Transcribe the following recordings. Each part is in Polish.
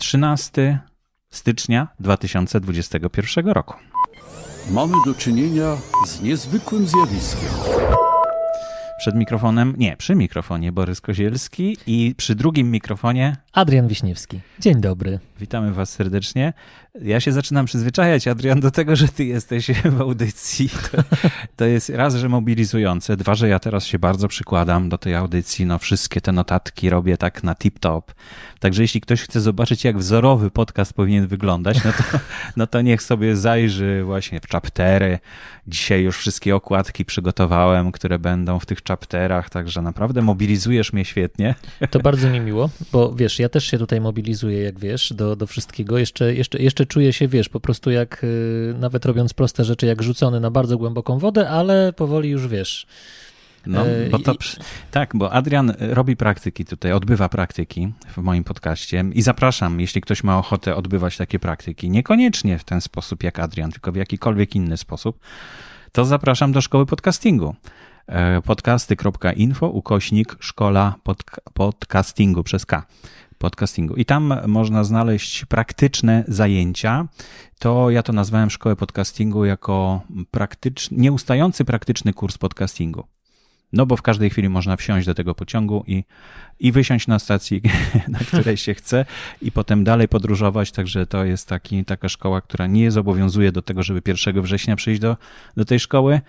13 stycznia 2021 roku. Mamy do czynienia z niezwykłym zjawiskiem. Przed mikrofonem, nie, przy mikrofonie Borys Kozielski i przy drugim mikrofonie Adrian Wiśniewski. Dzień dobry. Witamy Was serdecznie. Ja się zaczynam przyzwyczajać, Adrian, do tego, że Ty jesteś w audycji. To, to, jest raz, że mobilizujące, dwa, że ja teraz się bardzo przykładam do tej audycji. No, wszystkie te notatki robię tak na tip-top. Także jeśli ktoś chce zobaczyć, jak wzorowy podcast powinien wyglądać, no to, no to niech sobie zajrzy właśnie w chaptery. Dzisiaj już wszystkie okładki przygotowałem, które będą w tych chapterach, także naprawdę mobilizujesz mnie świetnie. To bardzo mi miło, bo wiesz, ja też się tutaj mobilizuję, jak wiesz, do, do wszystkiego. Jeszcze, jeszcze, jeszcze czuję się, wiesz, po prostu jak y, nawet robiąc proste rzeczy, jak rzucony na bardzo głęboką wodę, ale powoli już wiesz. No, bo to, tak, bo Adrian robi praktyki tutaj, odbywa praktyki w moim podcaście i zapraszam, jeśli ktoś ma ochotę odbywać takie praktyki, niekoniecznie w ten sposób jak Adrian, tylko w jakikolwiek inny sposób, to zapraszam do szkoły podcastingu podcasty.info ukośnik szkola podcastingu przez K podcastingu. I tam można znaleźć praktyczne zajęcia. To ja to nazwałem szkołę podcastingu jako praktyczny, nieustający praktyczny kurs podcastingu. No bo w każdej chwili można wsiąść do tego pociągu i, i wysiąść na stacji, na której się chce i potem dalej podróżować. Także to jest taki, taka szkoła, która nie zobowiązuje do tego, żeby 1 września przyjść do, do tej szkoły,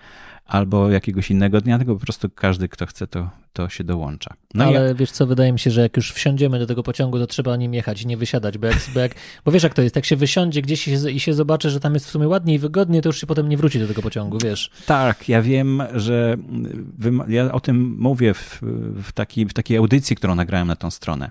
albo jakiegoś innego dnia, tylko po prostu każdy, kto chce, to, to się dołącza. No Ale ja... wiesz co, wydaje mi się, że jak już wsiądziemy do tego pociągu, to trzeba nim jechać i nie wysiadać, bo, jak, bo, jak, bo wiesz jak to jest, jak się wysiądzie gdzieś i się, i się zobaczy, że tam jest w sumie ładnie i wygodnie, to już się potem nie wróci do tego pociągu, wiesz. Tak, ja wiem, że ja o tym mówię w, w, taki, w takiej audycji, którą nagrałem na tą stronę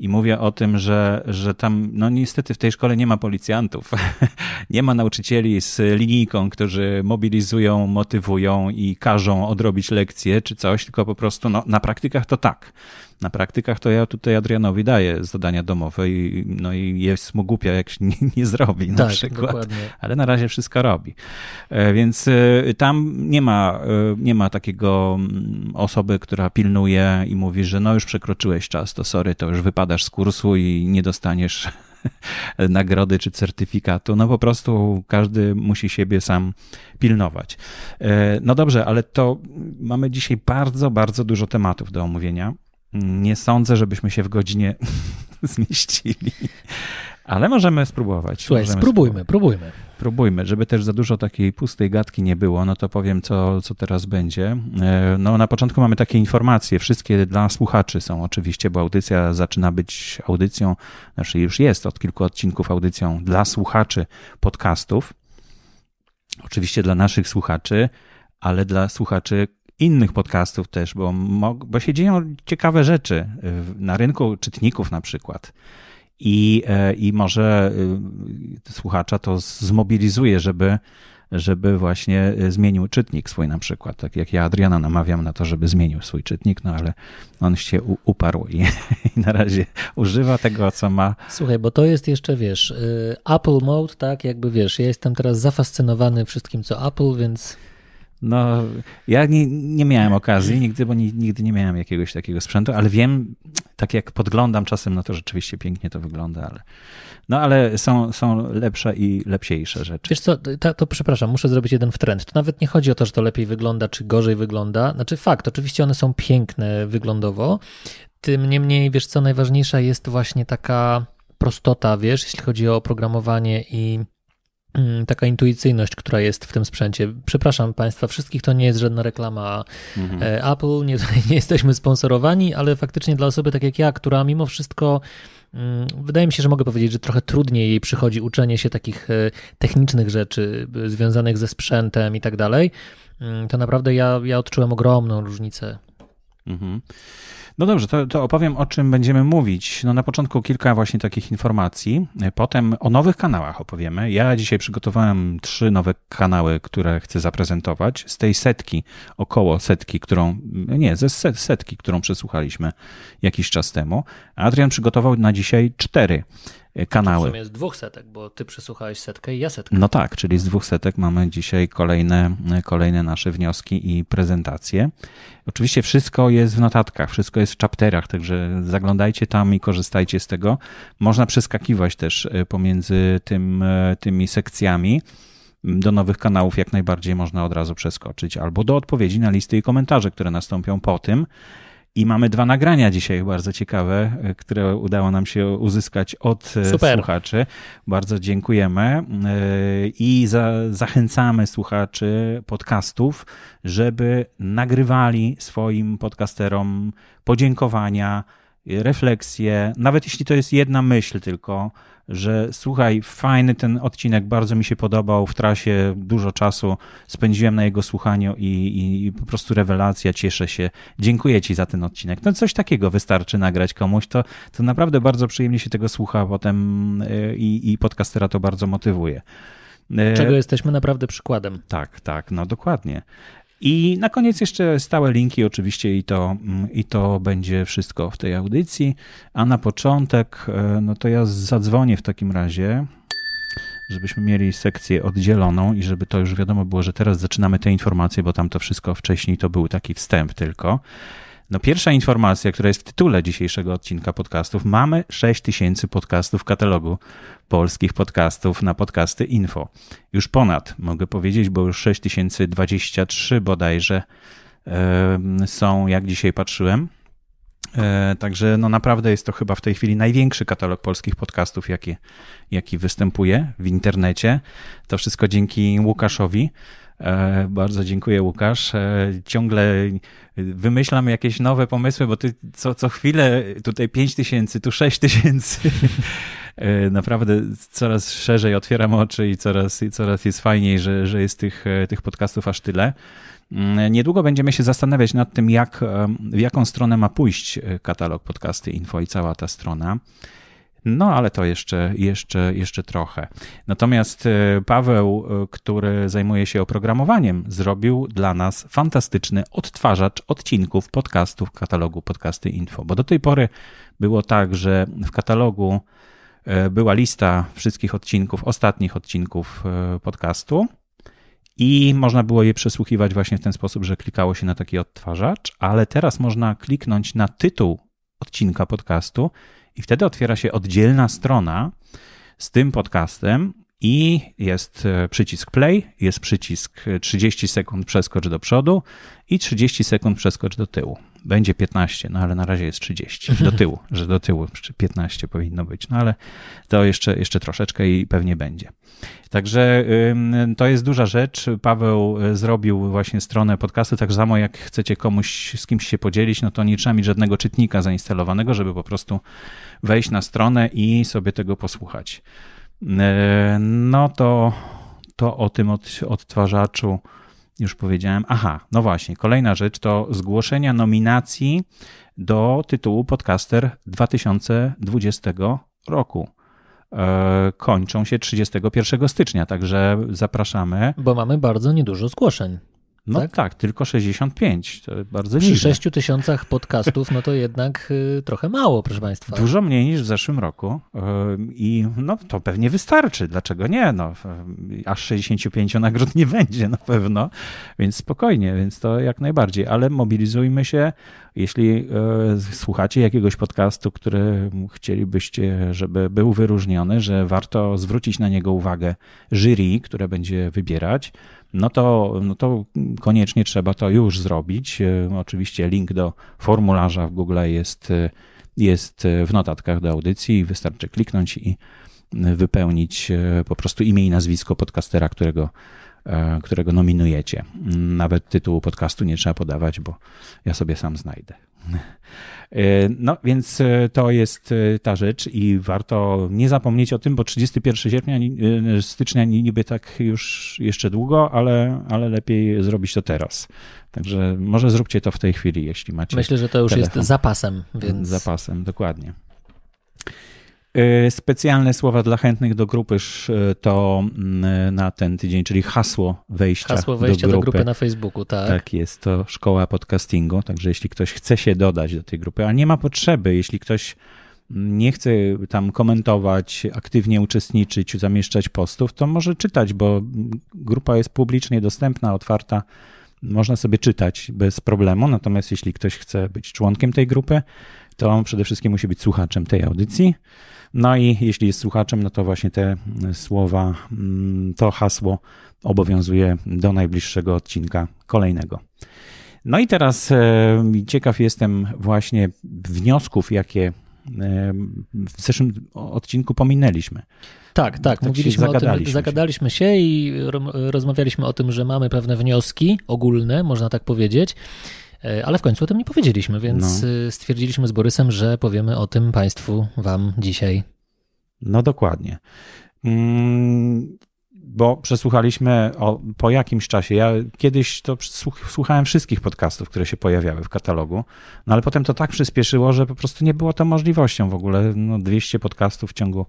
i mówię o tym, że, że tam, no niestety w tej szkole nie ma policjantów, nie ma nauczycieli z linijką, którzy mobilizują, motywują i każą odrobić lekcje czy coś, tylko po prostu no, na praktykach to tak. Na praktykach to ja tutaj Adrianowi daję zadania domowe i, no i jest mu głupia, jak się nie, nie zrobi na tak, przykład. Dokładnie. Ale na razie wszystko robi. E, więc e, tam nie ma, e, nie ma takiego mm, osoby, która pilnuje i mówi, że no już przekroczyłeś czas, to sorry, to już wypadasz z kursu i nie dostaniesz nagrody czy certyfikatu. No po prostu każdy musi siebie sam pilnować. No dobrze, ale to mamy dzisiaj bardzo, bardzo dużo tematów do omówienia. Nie sądzę, żebyśmy się w godzinie zmieścili. Ale możemy spróbować. Słuchaj, możemy spróbujmy, spróbować. próbujmy. Próbujmy, żeby też za dużo takiej pustej gadki nie było, no to powiem, co, co teraz będzie. E, no na początku mamy takie informacje, wszystkie dla słuchaczy są oczywiście, bo audycja zaczyna być audycją, znaczy już jest od kilku odcinków audycją dla słuchaczy podcastów. Oczywiście dla naszych słuchaczy, ale dla słuchaczy innych podcastów też, bo, bo się dzieją ciekawe rzeczy na rynku czytników na przykład. I, e, i może y, słuchacza to zmobilizuje, żeby, żeby właśnie zmienił czytnik swój na przykład. Tak jak ja Adriana namawiam na to, żeby zmienił swój czytnik, no ale on się uparł i, i, na razie używa tego, co ma. Słuchaj, bo to jest jeszcze, wiesz, y, Apple Mode, tak, jakby wiesz, ja jestem teraz zafascynowany wszystkim, co Apple, więc no, ja nie, nie miałem okazji nigdy, bo nie, nigdy nie miałem jakiegoś takiego sprzętu, ale wiem, tak jak podglądam czasem, no to rzeczywiście pięknie to wygląda, ale no ale są, są lepsze i lepsiejsze rzeczy. Wiesz co, to, to przepraszam, muszę zrobić jeden w trend. To nawet nie chodzi o to, że to lepiej wygląda, czy gorzej wygląda. Znaczy fakt, oczywiście one są piękne wyglądowo, tym niemniej, wiesz co, najważniejsza jest właśnie taka prostota, wiesz, jeśli chodzi o oprogramowanie i taka intuicyjność, która jest w tym sprzęcie. Przepraszam Państwa wszystkich, to nie jest żadna reklama mhm. E, Apple, nie, nie jesteśmy sponsorowani, ale faktycznie dla osoby tak jak ja, która mimo wszystko mm, Wydaje mi się, że mogę powiedzieć, że trochę trudniej jej przychodzi uczenie się takich e, technicznych rzeczy związanych ze sprzętem i tak dalej. Mm, to naprawdę ja, ja odczułem ogromną różnicę. Mhm. No dobrze, to, to opowiem o czym będziemy mówić. No na początku kilka właśnie takich informacji, potem o nowych kanałach opowiemy. Ja dzisiaj przygotowałem trzy nowe kanały, które chcę zaprezentować. Z tej setki, około setki, którą, nie, ze setki, którą przesłuchaliśmy jakiś czas temu. Adrian przygotował na dzisiaj cztery kanały. To w sumie jest dwóch setek, bo ty przesłuchałeś setkę i ja setkę. No tak, czyli z dwóch setek mamy dzisiaj kolejne, kolejne nasze wnioski i prezentacje. Oczywiście wszystko jest w notatkach, wszystko jest w chapterach, także zaglądajcie tam i korzystajcie z tego. Można przeskakiwać też e, pomiędzy tym, e, tymi sekcjami. Do nowych kanałów jak najbardziej można od razu przeskoczyć, albo do odpowiedzi na listy i komentarze, które nastąpią po tym. I mamy dwa nagrania dzisiaj bardzo ciekawe, e, które udało nam się uzyskać od e, Super. słuchaczy. Bardzo dziękujemy e, i za, zachęcamy słuchaczy podcastów, żeby nagrywali swoim podcasterom podziękowania, refleksje, nawet jeśli to jest jedna myśl tylko, że słuchaj, fajny ten odcinek, bardzo mi się podobał, w trasie dużo czasu spędziłem na jego słuchaniu i, i po prostu rewelacja, cieszę się, dziękuję ci za ten odcinek. No coś takiego wystarczy nagrać komuś, to, to naprawdę bardzo przyjemnie się tego słucha potem y, i, i podcastera to bardzo motywuje. Y, Czego jesteśmy naprawdę przykładem. Tak, tak, no dokładnie. I na koniec jeszcze stałe linki oczywiście i to, i to będzie wszystko w tej audycji. A na początek, e, no to ja zadzwonię w takim razie, żebyśmy mieli sekcję oddzieloną i żeby to już wiadomo było, że teraz zaczynamy te informacje, bo tam to wszystko wcześniej to był taki wstęp tylko. No pierwsza informacja, która jest w tytule dzisiejszego odcinka podcastów. Mamy 6000 podcastów w katalogu polskich podcastów na podcasty info. Już ponad, mogę powiedzieć, bo już 6023 bodajże są, jak dzisiaj patrzyłem. E, także no naprawdę jest to chyba w tej chwili największy katalog polskich podcastów, jaki, jaki występuje w internecie. To wszystko dzięki Łukaszowi. E, bardzo dziękuję, Łukasz. E, ciągle wymyślam jakieś nowe pomysły, bo ty co, co chwilę tutaj 5 tysięcy, tu 6 tysięcy. E, naprawdę coraz szerzej otwieram oczy i coraz, coraz jest fajniej, że, że jest tych, tych podcastów aż tyle. Mm, niedługo będziemy się zastanawiać nad tym, jak, w jaką stronę ma pójść katalog podcasty info i cała ta strona. No, ale to jeszcze, jeszcze, jeszcze trochę. Natomiast e, Paweł, e, który zajmuje się oprogramowaniem, zrobił dla nas fantastyczny odtwarzacz odcinków podcastów katalogu Podcasty Info. Bo do tej pory było tak, że w katalogu e, była lista wszystkich odcinków, ostatnich odcinków podcastu. I można było je przesłuchiwać właśnie w ten sposób, że klikało się na taki odtwarzacz, ale teraz można kliknąć na tytuł odcinka podcastu i wtedy otwiera się oddzielna strona z tym podcastem i jest e, przycisk play, jest przycisk 30 sekund przeskocz do przodu i 30 sekund przeskocz do tyłu. Będzie 15, no ale na razie jest 30 do tyłu, że do tyłu 15 powinno być, no ale to jeszcze, jeszcze troszeczkę i pewnie będzie. Także to jest duża rzecz. Paweł e, zrobił właśnie stronę podcastu, tak samo jak chcecie komuś z kimś się podzielić, no to nie trzeba mieć żadnego czytnika zainstalowanego, żeby po prostu wejść na stronę i sobie tego posłuchać. E, no to, to o tym od, odtwarzaczu już powiedziałem. Aha, no właśnie, kolejna rzecz to zgłoszenia nominacji do tytułu Podcaster 2020 roku. E, kończą się 31 stycznia, także zapraszamy. Bo mamy bardzo niedużo zgłoszeń. No tak? tak, tylko 65. To bardzo Przy 6 tysiącach podcastów, no to jednak y, trochę mało, proszę Państwa. Dużo mniej niż w zeszłym roku. Y, I no to pewnie wystarczy. Dlaczego nie? No, aż 65 nagród nie będzie na pewno, więc spokojnie, więc to jak najbardziej. Ale mobilizujmy się. Jeśli y, słuchacie jakiegoś podcastu, który chcielibyście, żeby był wyróżniony, że warto zwrócić na niego uwagę jury, które będzie wybierać, no to, no to koniecznie trzeba to już zrobić. E, oczywiście link do formularza w Google jest, e, jest w notatkach do audycji. Wystarczy kliknąć i wypełnić e, po prostu imię i nazwisko podcastera, którego, którego nominujecie. Nawet tytułu podcastu nie trzeba podawać, bo ja sobie sam znajdę. E, no więc e, to jest e, ta rzecz i warto nie zapomnieć o tym, bo 31 sierpnia, stycznia niby tak już jeszcze długo, ale, ale lepiej zrobić to teraz. Także może zróbcie to w tej chwili, jeśli macie. Myślę, że to już telefon. jest zapasem. Więc... Zapasem, dokładnie. E, specjalne słowa dla chętnych do grupy to mm, na ten tydzień, czyli hasło wejścia, hasło wejścia do, grupy. do grupy na Facebooku, tak. Tak jest, to szkoła podcastingu, także jeśli ktoś chce się dodać do tej grupy, a nie ma potrzeby, jeśli ktoś nie chce tam komentować, aktywnie uczestniczyć, zamieszczać postów, to może czytać, bo grupa jest publicznie dostępna, otwarta. Można sobie czytać bez problemu. Natomiast jeśli ktoś chce być członkiem tej grupy, to przede wszystkim musi być słuchaczem tej audycji. No i jeśli jest słuchaczem, no to właśnie te słowa, mm, to hasło obowiązuje do najbliższego odcinka kolejnego. No i teraz e, ciekaw jestem właśnie wniosków, jakie e, w zeszłym odcinku pominęliśmy. Tak, tak, tak mówiliśmy o tym, zagadaliśmy się i rozmawialiśmy o tym, że mamy pewne wnioski ogólne, można tak powiedzieć. E, ale w końcu o tym nie powiedzieliśmy, więc no. stwierdziliśmy z Borysem, że powiemy o tym Państwu, Wam dzisiaj. No dokładnie. Mm, bo przesłuchaliśmy o, po jakimś czasie. Ja kiedyś to słuchałem wszystkich podcastów, które się pojawiały w katalogu, no ale potem to tak przyspieszyło, że po prostu nie było to możliwością w ogóle. No 200 podcastów w ciągu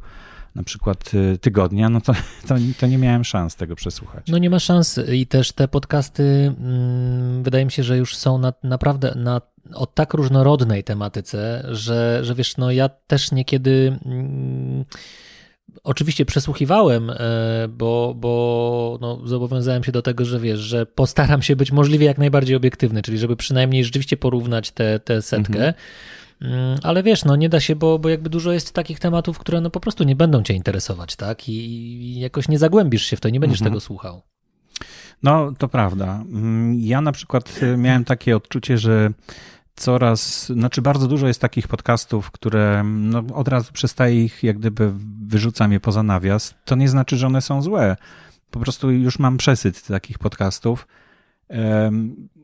na przykład y, tygodnia, no to, to, to, nie miałem szans tego przesłuchać. No nie ma szans i też te podcasty mm, wydaje mi się, że już są na, naprawdę na, o tak różnorodnej tematyce, że, że wiesz, no ja też niekiedy... Mm, Oczywiście przesłuchiwałem, e, bo, bo no, zobowiązałem się do tego, że wiesz, że postaram się być możliwie jak najbardziej obiektywny, czyli żeby przynajmniej rzeczywiście porównać tę setkę. Mhm. Mm, ale wiesz, no nie da się, bo, bo jakby dużo jest takich tematów, które no po prostu nie będą cię interesować, tak? I, jakoś nie zagłębisz się w to, nie będziesz mhm. tego słuchał. No, to prawda. Mm, ja na przykład e, miałem takie odczucie, że coraz, znaczy bardzo dużo jest takich podcastów, które no, od razu przestaje ich, jak gdyby wyrzucam je poza nawias. To nie znaczy, że one są złe. Po prostu już mam przesyt takich podcastów.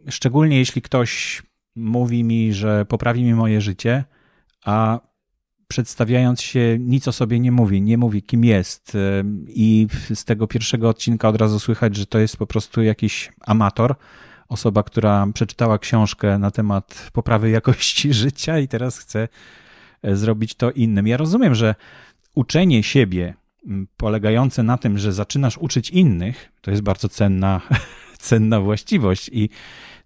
Szczególnie jeśli ktoś mówi mi, że poprawi mi moje życie, a przedstawiając się nic o sobie nie mówi, nie mówi kim jest i z tego pierwszego odcinka od razu słychać, że to jest po prostu jakiś amator, osoba, która przeczytała książkę na temat poprawy jakości życia i teraz chce e, zrobić to innym. Ja rozumiem, że uczenie siebie polegające na tym, że zaczynasz uczyć innych, to jest bardzo cenna, cenna właściwość i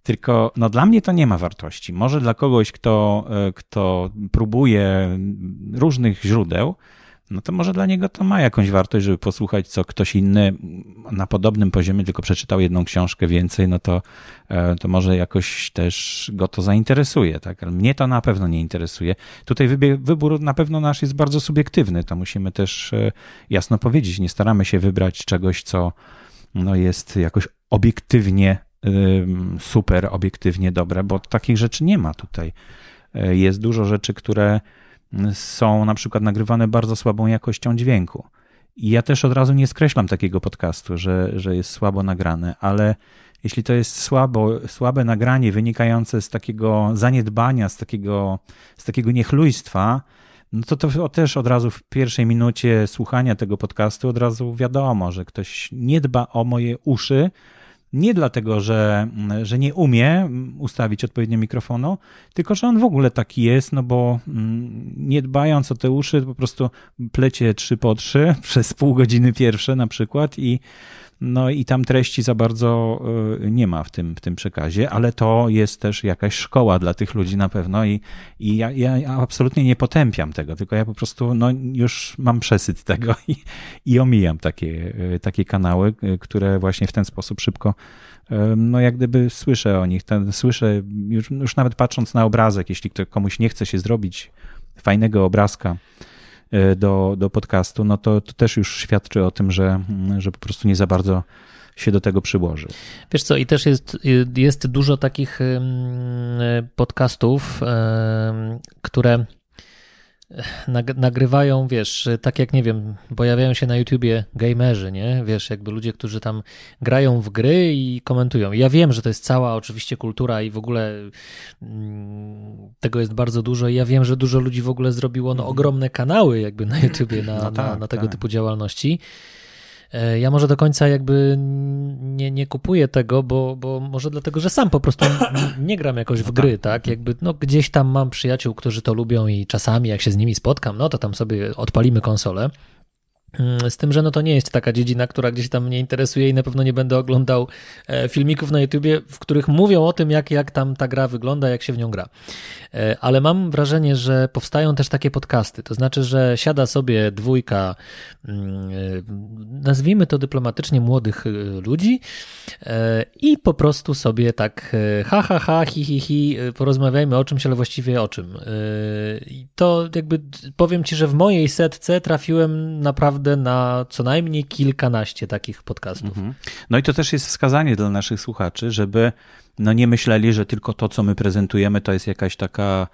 tylko no, dla mnie to nie ma wartości. Może dla kogoś, kto, e, kto próbuje różnych źródeł, no to może dla niego to ma jakąś wartość, żeby posłuchać, co ktoś inny na podobnym poziomie tylko przeczytał jedną książkę więcej, no to, e, to może jakoś też go to zainteresuje, tak? Mnie to na pewno nie interesuje. Tutaj wybór na pewno nasz jest bardzo subiektywny, to musimy też e, jasno powiedzieć. Nie staramy się wybrać czegoś, co no jest jakoś obiektywnie super, obiektywnie dobre, bo takich rzeczy nie ma tutaj. E, jest dużo rzeczy, które są na przykład nagrywane bardzo słabą jakością dźwięku. I ja też od razu nie skreślam takiego podcastu, że, że jest słabo nagrane, ale jeśli to jest słabo, słabe nagranie wynikające z takiego zaniedbania, z takiego, z takiego niechlujstwa, no to to też od razu w pierwszej minucie słuchania tego podcastu od razu wiadomo, że ktoś nie dba o moje uszy, nie dlatego, że, że nie umie ustawić odpowiednio mikrofonu, tylko że on w ogóle taki jest, no bo mm, nie dbając o te uszy, po prostu plecie trzy po trzy przez pół godziny pierwsze na przykład i no i tam treści za bardzo y, nie ma w tym, w tym przekazie, ale to jest też jakaś szkoła dla tych ludzi na pewno i, i ja, ja absolutnie nie potępiam tego, tylko ja po prostu no, już mam przesyt tego i, i omijam takie, y, takie kanały, y, które właśnie w ten sposób szybko no jak gdyby słyszę o nich, ten, słyszę już, już nawet patrząc na obrazek, jeśli ktoś komuś nie chce się zrobić fajnego obrazka, do, do podcastu, no to, to też już świadczy o tym, że, że po prostu nie za bardzo się do tego przyłożył. Wiesz co, i też jest, jest dużo takich podcastów, które nagrywają, wiesz, tak jak nie wiem, pojawiają się na YouTubie gamerzy, nie? Wiesz, jakby ludzie, którzy tam grają w gry i komentują. Ja wiem, że to jest cała oczywiście kultura i w ogóle mm, tego jest bardzo dużo. Ja wiem, że dużo ludzi w ogóle zrobiło no, ogromne kanały jakby na YouTubie na, no tak, na, na tego tak. typu działalności. E, ja może do końca jakby nie, nie kupuję tego, bo, bo może dlatego, że sam po prostu nie gram jakoś w no gry, tak. tak? Jakby no, gdzieś tam mam przyjaciół, którzy to lubią i czasami jak się z nimi spotkam, no to tam sobie odpalimy konsolę. Mm, z tym, że no to nie jest taka dziedzina, która gdzieś tam mnie interesuje i na pewno nie będę oglądał e, filmików na YouTubie, w których mówią o tym, jak, jak tam ta gra wygląda, jak się w nią gra. E, ale mam wrażenie, że powstają też takie podcasty. To znaczy, że siada sobie dwójka, mm, e, nazwijmy to dyplomatycznie, młodych ludzi i po prostu sobie tak ha, ha, ha, hi, hi, hi, porozmawiajmy o czymś, ale właściwie o czym. To jakby powiem Ci, że w mojej setce trafiłem naprawdę naprawdę na co najmniej kilkanaście takich podcastów. Mhm. No i to też jest wskazanie dla naszych słuchaczy, żeby no nie myśleli, że tylko to, co my prezentujemy, to jest jakaś taka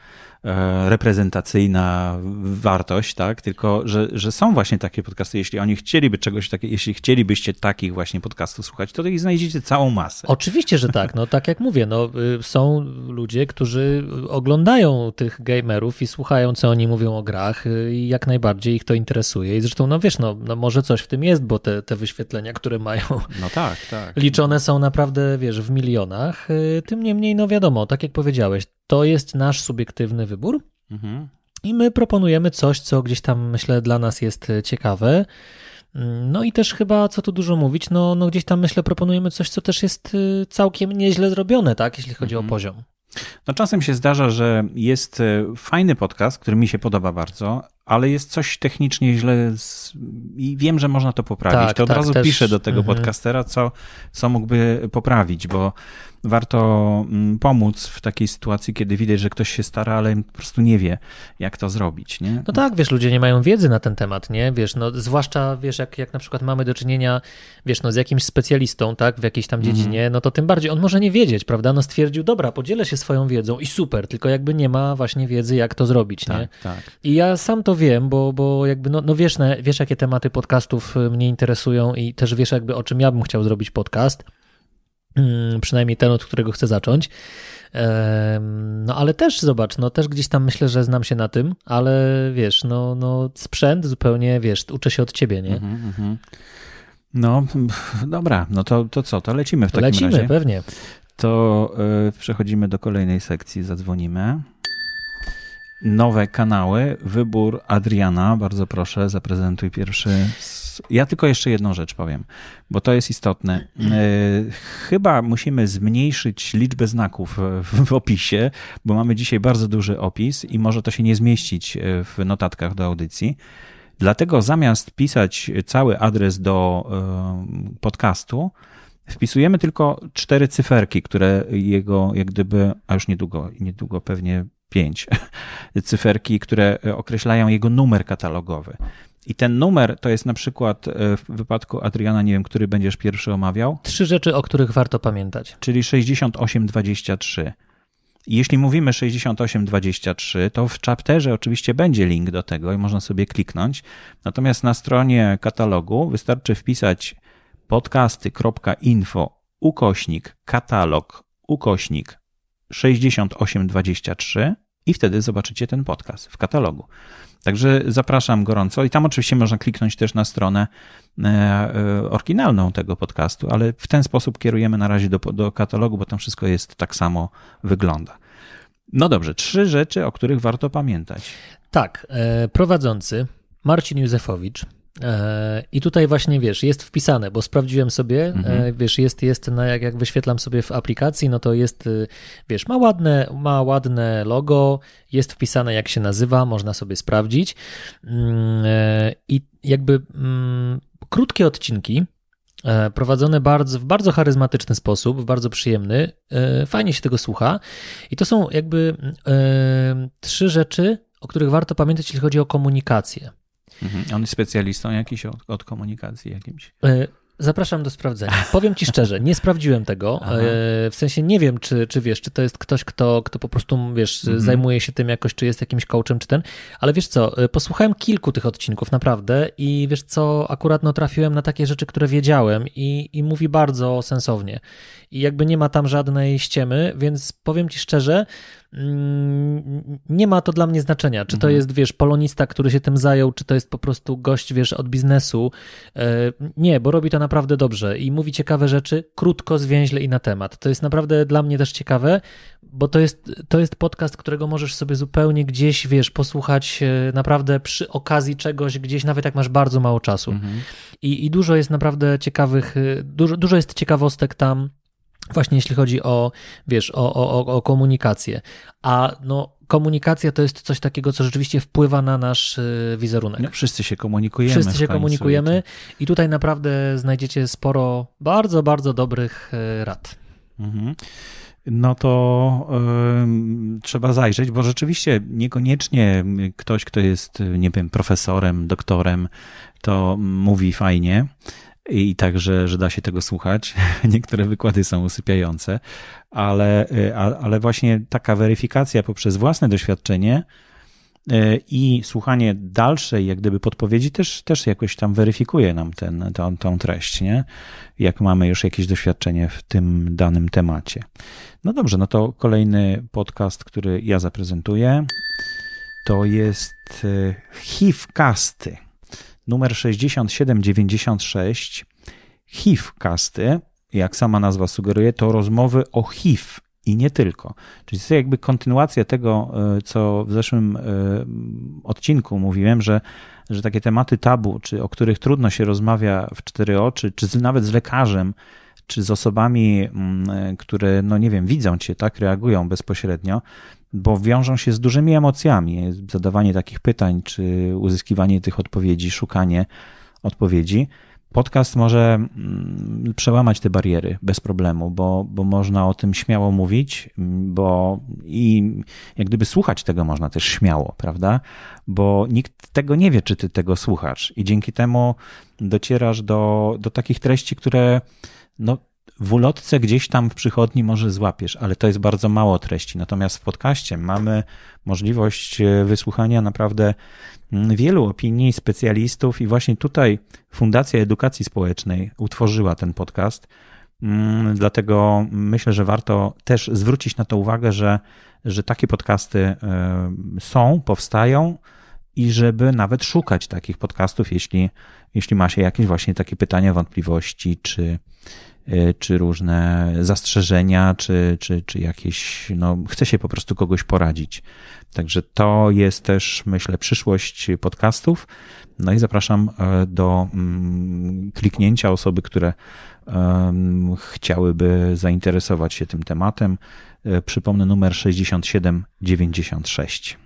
reprezentacyjna wartość, tak? Tylko, że, że są właśnie takie podcasty. Jeśli oni chcieliby czegoś takiego, jeśli chcielibyście takich właśnie podcastów słuchać, to ich znajdziecie całą masę. Oczywiście, że tak. No tak jak mówię, no, y, są ludzie, którzy oglądają tych gamerów i słuchają, co oni mówią o grach y, i jak najbardziej ich to interesuje. I zresztą, no wiesz, no, no może coś w tym jest, bo te, te wyświetlenia, które mają no tak, tak. liczone są naprawdę, wiesz, w milionach. Y, tym niemniej, no wiadomo, tak jak powiedziałeś, to jest nasz subiektywny wybór. Mhm. I my proponujemy coś, co gdzieś tam myślę dla nas jest e, ciekawe. No i też chyba, co tu dużo mówić, no, no gdzieś tam myślę proponujemy coś, co też jest e, całkiem nieźle zrobione, tak, jeśli chodzi mhm. o poziom. No czasem się zdarza, że jest e, fajny podcast, który mi się podoba bardzo, ale jest coś technicznie źle z... i wiem, że można to poprawić. Tak, to od tak, razu też... piszę do tego mhm. podcastera, co, co mógłby poprawić, bo warto mm, pomóc w takiej sytuacji, kiedy widać, że ktoś się stara, ale po prostu nie wie, jak to zrobić, nie? No tak, wiesz, ludzie nie mają wiedzy na ten temat, nie? Wiesz, no zwłaszcza, wiesz, jak, jak na przykład mamy do czynienia, wiesz, no z jakimś specjalistą, tak, w jakiejś tam mhm. dziedzinie, no to tym bardziej on może nie wiedzieć, prawda? No stwierdził, dobra, podzielę się swoją wiedzą i super, tylko jakby nie ma właśnie wiedzy, jak to zrobić, tak, nie? Tak. I ja sam to wiem, bo, bo jakby, no, no wiesz, wiesz, jakie tematy podcastów y, mnie interesują i też wiesz jakby, o czym ja bym chciał zrobić podcast. Mm, przynajmniej ten, od którego chcę zacząć. No ale też zobacz, no też gdzieś tam myślę, że znam się na tym, ale wiesz, no, no sprzęt zupełnie, wiesz, uczę się od ciebie, nie? Mm -hmm. No dobra, no to, to co, to lecimy w takim lecimy, razie. Lecimy, pewnie. To y, przechodzimy do kolejnej sekcji, zadzwonimy. Nowe kanały, wybór Adriana, bardzo proszę, zaprezentuj pierwszy ja tylko jeszcze jedną rzecz powiem, bo to jest istotne. E, chyba musimy zmniejszyć liczbę znaków w opisie, bo mamy dzisiaj bardzo duży opis i może to się nie zmieścić e, w notatkach do audycji. Dlatego zamiast pisać cały adres do e, podcastu, wpisujemy tylko cztery cyferki, które jego, jak gdyby, a już niedługo, niedługo pewnie pięć cyferki, które określają jego numer katalogowy. I ten numer to jest na przykład e, w wypadku Adriana, nie wiem, który będziesz pierwszy omawiał. Trzy rzeczy, o których warto pamiętać. Czyli 6823. Jeśli mówimy 6823, to w chapterze oczywiście będzie link do tego i można sobie kliknąć. Natomiast na stronie katalogu wystarczy wpisać podcasty.info ukośnik katalog ukośnik 6823 i wtedy zobaczycie ten podcast w katalogu. Także zapraszam gorąco i tam oczywiście można kliknąć też na stronę e, e, oryginalną tego podcastu, ale w ten sposób kierujemy na razie do, do katalogu, bo tam wszystko jest tak samo wygląda. No dobrze, trzy rzeczy, o których warto pamiętać. Tak, e, prowadzący Marcin Józefowicz I tutaj właśnie wiesz, jest wpisane, bo sprawdziłem sobie, e, mhm. wiesz, jest, jest na, jak, jak wyświetlam sobie w aplikacji, no to jest, y, wiesz, ma ładne, ma ładne logo, jest wpisane jak się nazywa, można sobie sprawdzić. Mm, e, I jakby mm, krótkie odcinki, prowadzone bardzo, w bardzo charyzmatyczny sposób, w bardzo przyjemny, fajnie się tego słucha. I to są jakby trzy rzeczy, o których warto pamiętać, jeśli chodzi o komunikację. Mhm. On jest specjalistą jakiś od, od komunikacji jakimś? E, zapraszam do sprawdzenia. Powiem ci szczerze, nie sprawdziłem tego. Aha. E, w sensie nie wiem, czy, czy wiesz, czy to jest ktoś, kto, kto po prostu, wiesz, mhm. zajmuje się tym jakoś, czy jest jakimś coachem, czy ten. Ale wiesz co, e, posłuchałem kilku tych odcinków naprawdę i wiesz co, akurat no trafiłem na takie rzeczy, które wiedziałem i, i mówi bardzo sensownie. I jakby nie ma tam żadnej ściemy, więc powiem ci szczerze, nie ma to dla mnie znaczenia, czy to mhm. jest, wiesz, polonista, który się tym zajął, czy to jest po prostu gość, wiesz, od biznesu. E, nie, bo robi to naprawdę naprawdę dobrze i mówi ciekawe rzeczy, krótko, zwięźle i na temat. To jest naprawdę dla mnie też ciekawe, bo to jest, to jest podcast, którego możesz sobie zupełnie gdzieś, wiesz, posłuchać e, naprawdę przy okazji czegoś, gdzieś nawet jak masz bardzo mało czasu. Mhm. I, I dużo jest naprawdę ciekawych, e, dużo, dużo jest ciekawostek tam, właśnie jeśli chodzi o, wiesz, o, o, o komunikację. A no, komunikacja to jest coś takiego, co rzeczywiście wpływa na nasz y, wizerunek. No, wszyscy się komunikujemy. Wszyscy się komunikujemy i tutaj naprawdę znajdziecie sporo bardzo, bardzo dobrych y, rad. Mhm no to y, trzeba zajrzeć, bo rzeczywiście niekoniecznie ktoś, kto jest, nie wiem, profesorem, doktorem, to mówi fajnie, i także, że da się tego słuchać. Niektóre wykłady są usypiające, ale, y, ale właśnie taka weryfikacja poprzez własne doświadczenie y, i słuchanie dalszej, jak gdyby podpowiedzi też, też jakoś tam weryfikuje nam ten, tą, tą treść, nie? Jak mamy już jakieś doświadczenie w tym danym temacie. No dobrze, no to kolejny podcast, który ja zaprezentuję, to jest y, HIV-casty numer 6796 HIV-casty, jak sama nazwa sugeruje, to rozmowy o HIV i nie tylko. Czyli to jest jakby kontynuacja tego, e, co w zeszłym e, odcinku mówiłem, że, że takie tematy tabu, czy o których trudno się rozmawia w cztery oczy, czy z, nawet z lekarzem, czy z osobami, mm, e, które, no nie wiem, widzą cię, tak, reagują bezpośrednio, bo wiążą się z dużymi emocjami. Zadawanie takich pytań, czy uzyskiwanie tych odpowiedzi, szukanie odpowiedzi. Podcast może mm, przełamać te bariery bez problemu, bo, bo można o tym śmiało mówić, bo i jak gdyby słuchać tego można też śmiało, prawda? Bo nikt tego nie wie, czy ty tego słuchasz, i dzięki temu docierasz do, do takich treści, które no, w ulotce gdzieś tam w przychodni może złapiesz, ale to jest bardzo mało treści. Natomiast w podcaście mamy możliwość e, wysłuchania naprawdę mm, wielu opinii specjalistów i właśnie tutaj Fundacja Edukacji Społecznej utworzyła ten podcast. Mm, dlatego myślę, że warto też zwrócić na to uwagę, że, że takie podcasty e, są, powstają i żeby nawet szukać takich podcastów, jeśli, jeśli ma się jakieś właśnie takie pytania, wątpliwości, czy, Y, czy różne zastrzeżenia, czy, czy, czy jakieś, no, chce się po prostu kogoś poradzić. Także to jest też, myślę, przyszłość podcastów. No i zapraszam e, do mm, kliknięcia osoby, które chciałyby zainteresować się tym tematem. E, przypomnę numer 6796.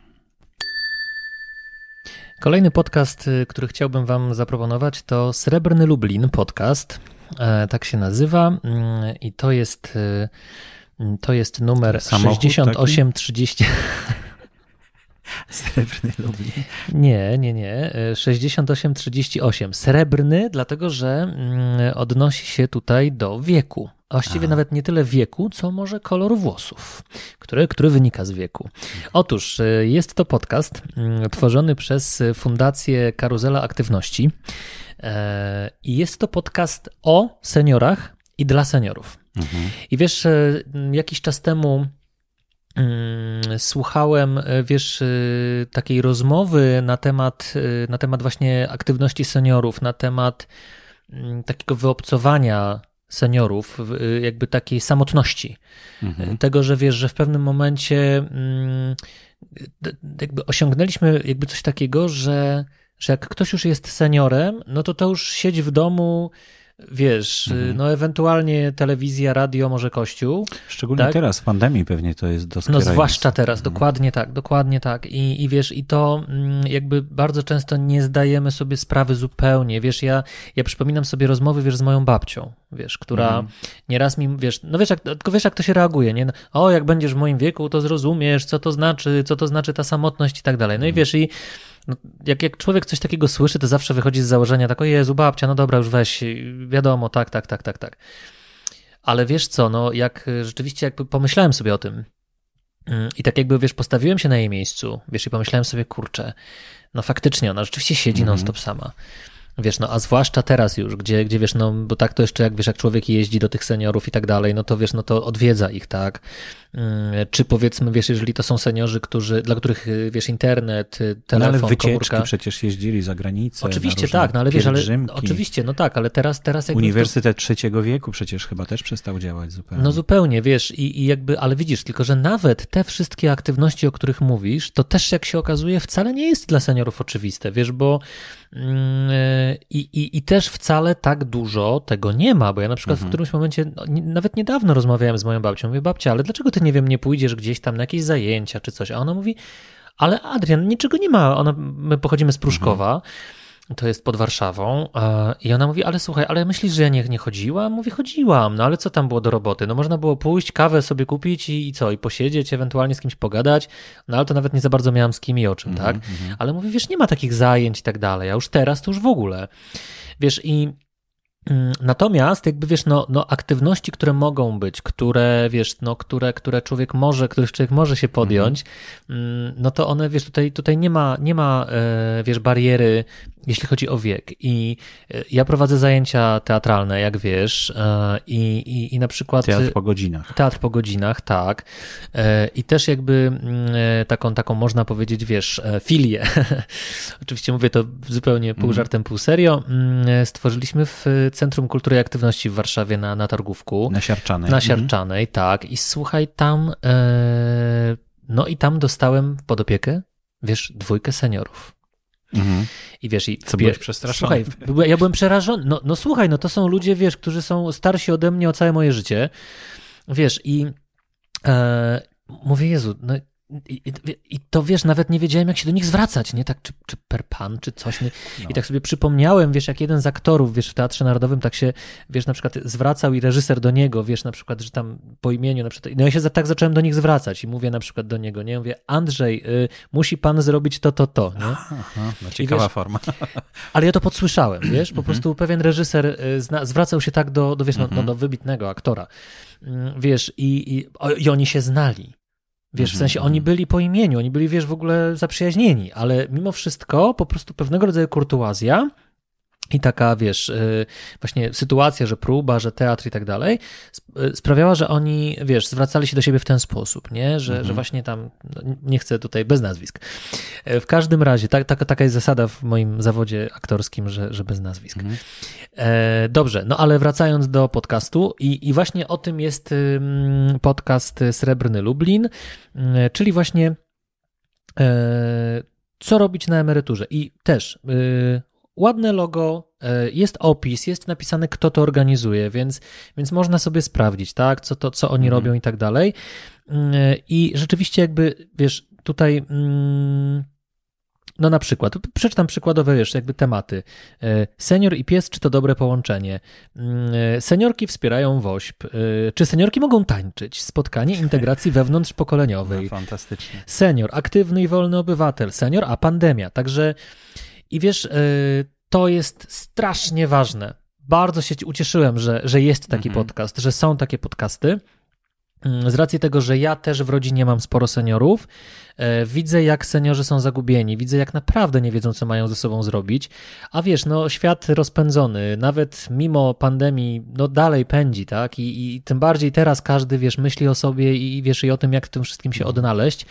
Kolejny podcast, y, który chciałbym Wam zaproponować, to Srebrny Lublin podcast. E, tak się nazywa mm, i to jest y, to jest numer Samochód 6830. Srebrny Lublin. Nie, nie, nie. 6838. Srebrny, dlatego że mm, odnosi się tutaj do wieku. Właściwie Aha. nawet nie tyle wieku, co może kolor włosów, który, który wynika z wieku. Otóż y, jest to podcast mm, tworzony przez Fundację Karuzela Aktywności. E, I jest to podcast o seniorach i dla seniorów. Mhm. I wiesz, e, jakiś czas temu mm, słuchałem, e, wiesz, takiej rozmowy na temat, na temat właśnie aktywności seniorów, na temat mm, takiego wyobcowania seniorów, jakby takiej samotności. Mhm. Tego, że wiesz, że w pewnym momencie mm, jakby osiągnęliśmy jakby coś takiego, że że jak ktoś już jest seniorem, no to to już siedzi w domu, wiesz, mhm. no ewentualnie telewizja, radio, może kościół. Szczególnie tak? teraz, w pandemii pewnie to jest doskonale. No zwłaszcza teraz, mhm. dokładnie tak, dokładnie tak. I, I wiesz, i to mm, jakby bardzo często nie zdajemy sobie sprawy zupełnie. Wiesz, ja, ja przypominam sobie rozmowy, wiesz, z moją babcią, wiesz, która mhm. nieraz mi, wiesz, no wiesz, jak, tylko wiesz, jak to się reaguje, nie? No, o, jak będziesz w moim wieku, to zrozumiesz, co to znaczy, co to znaczy ta samotność i tak dalej. No i mhm. wiesz, i no, jak, jak człowiek coś takiego słyszy, to zawsze wychodzi z założenia tak, o Jezu, babcia, no dobra, już weź, wiadomo, tak, tak, tak, tak, tak. Ale wiesz co, no jak rzeczywiście jakby pomyślałem sobie o tym mm, i tak jakby, wiesz, postawiłem się na jej miejscu, wiesz, i pomyślałem sobie, kurczę, no faktycznie, ona rzeczywiście siedzi mm -hmm. non-stop sama. Wiesz, no a zwłaszcza teraz już, gdzie, gdzie wiesz, no bo tak to jeszcze jak wiesz, jak człowiek jeździ do tych seniorów i tak dalej, no to wiesz, no to odwiedza ich, tak? Mm, czy powiedzmy, wiesz, jeżeli to są seniorzy, którzy, dla których, y, wiesz, internet, y, telefon, no, ale wycieczki komórka... przecież jeździli za granicę. Oczywiście tak, no ale wiesz, ale oczywiście, no tak, ale teraz, teraz jakby Uniwersytet to... trzeciego wieku przecież chyba też przestał działać zupełnie. No zupełnie, wiesz, i, i jakby, ale widzisz, tylko że nawet te wszystkie aktywności, o których mówisz, to też jak się okazuje, wcale nie jest dla seniorów oczywiste, wiesz, bo y, i, i, i też wcale tak dużo tego nie ma, bo ja na przykład mhm. w którymś momencie, no, nawet niedawno rozmawiałem z moją babcią, mówię, babcia, ale dlaczego ty nie wiem, nie pójdziesz gdzieś tam na jakieś zajęcia czy coś? A ona mówi, ale Adrian, niczego nie ma. Ona, my pochodzimy z Pruszkowa. Mhm. To jest pod Warszawą. I ona mówi, ale słuchaj, ale myślisz, że ja nie, nie chodziłam? Mówi, chodziłam, no ale co tam było do roboty? No można było pójść, kawę sobie kupić i, i co? I posiedzieć, ewentualnie z kimś pogadać. No ale to nawet nie za bardzo miałam z kim i o czym, tak? Mhm. Ale mówi, wiesz, nie ma takich zajęć i tak dalej. A już teraz to już w ogóle. Wiesz, i Mm, natomiast jakby wiesz, no, no aktywności, które mogą być, które wiesz, no, które, które człowiek może, których człowiek może się podjąć, mm. no to one wiesz, tutaj, tutaj nie ma, nie ma e, wiesz, bariery jeśli chodzi o wiek. I e, ja prowadzę zajęcia teatralne, jak wiesz, e, i, i, i na przykład. Teatr po godzinach. Teatr po godzinach, tak. I też jakby mm, taką, taką można powiedzieć, wiesz, filię. Oczywiście mówię to zupełnie pół mhm. żartem, pół serio. Mm, stworzyliśmy w Centrum Kultury i Aktywności w Warszawie na, na Targówku. Na Siarczanej. Na mhm. Siarczanej, mhm. tak. I słuchaj, tam. No i tam dostałem pod opiekę, wiesz, dwójkę seniorów. Mhm. I wiesz, i Co byłeś przestraszony? Słuchaj, ja byłem przerażony. No, no słuchaj, no to są ludzie, wiesz, którzy są starsi ode mnie o całe moje życie. Wiesz, i e, mówię, Jezu, no i, I, to wiesz, nawet nie wiedziałem, jak się do nich zwracać, nie? Tak, czy, czy per pan, czy coś. Nie? No. I tak sobie przypomniałem, wiesz, jak jeden z aktorów, wiesz, w Teatrze Narodowym tak się, wiesz, na przykład zwracał i reżyser do niego, wiesz, na przykład, że tam po imieniu, na przykład. No ja się za, tak zacząłem do nich zwracać i mówię na przykład do niego, nie? Mówię, Andrzej, y, musi pan zrobić to, to, to, nie? Aha, no ciekawa wiesz, forma. Ale ja to podsłyszałem, wiesz, po mhm. prostu pewien reżyser y, zna, zwracał się tak do, do wiesz, no, no, mhm. do wybitnego aktora, mm, wiesz, i, i, i oni się znali. Wiesz, w mhm, sensie oni mhm. byli po imieniu, oni byli, wiesz, w ogóle zaprzyjaźnieni, ale mimo wszystko po prostu pewnego rodzaju kurtuazja i taka, wiesz, y, właśnie sytuacja, że próba, że teatr i tak dalej, y, sprawiała, że oni, wiesz, zwracali się do siebie w ten sposób, nie? Że, mhm. że właśnie tam, no, nie chcę tutaj bez nazwisk. E, w każdym razie, tak, tak, taka jest zasada w moim zawodzie aktorskim, że, że bez nazwisk. Mhm. E, dobrze, no ale wracając do podcastu i, i właśnie o tym jest podcast Srebrny Lublin, e, czyli właśnie co robić na emeryturze. I też ładne logo, e, jest opis, jest napisane, kto to organizuje, więc, więc można sobie sprawdzić, tak, co, to, co oni mhm. robią i tak dalej. Mm, e, I rzeczywiście, jakby wiesz, tutaj. Mm, no na przykład, przeczytam przykładowe, wiesz, jakby tematy. E, senior i pies, czy to dobre połączenie? Mm, seniorki wspierają WOŚP. Czy seniorki mogą tańczyć? Spotkanie integracji wewnątrzpokoleniowej. No, fantastycznie. Senior, aktywny i wolny obywatel. Senior, a pandemia. Także i wiesz, y, to jest strasznie ważne. Bardzo się ucieszyłem, że, że jest taki mhm. podcast, że są takie podcasty. Mm, z racji tego, że ja też w rodzinie mam sporo seniorów, e, widzę jak seniorzy są zagubieni, widzę jak naprawdę nie wiedzą, co mają ze sobą zrobić. A wiesz, no świat rozpędzony, nawet mimo pandemii, no dalej pędzi, tak? I, i tym bardziej teraz każdy, wiesz, myśli o sobie i wiesz i o tym, jak w tym wszystkim się mhm. odnaleźć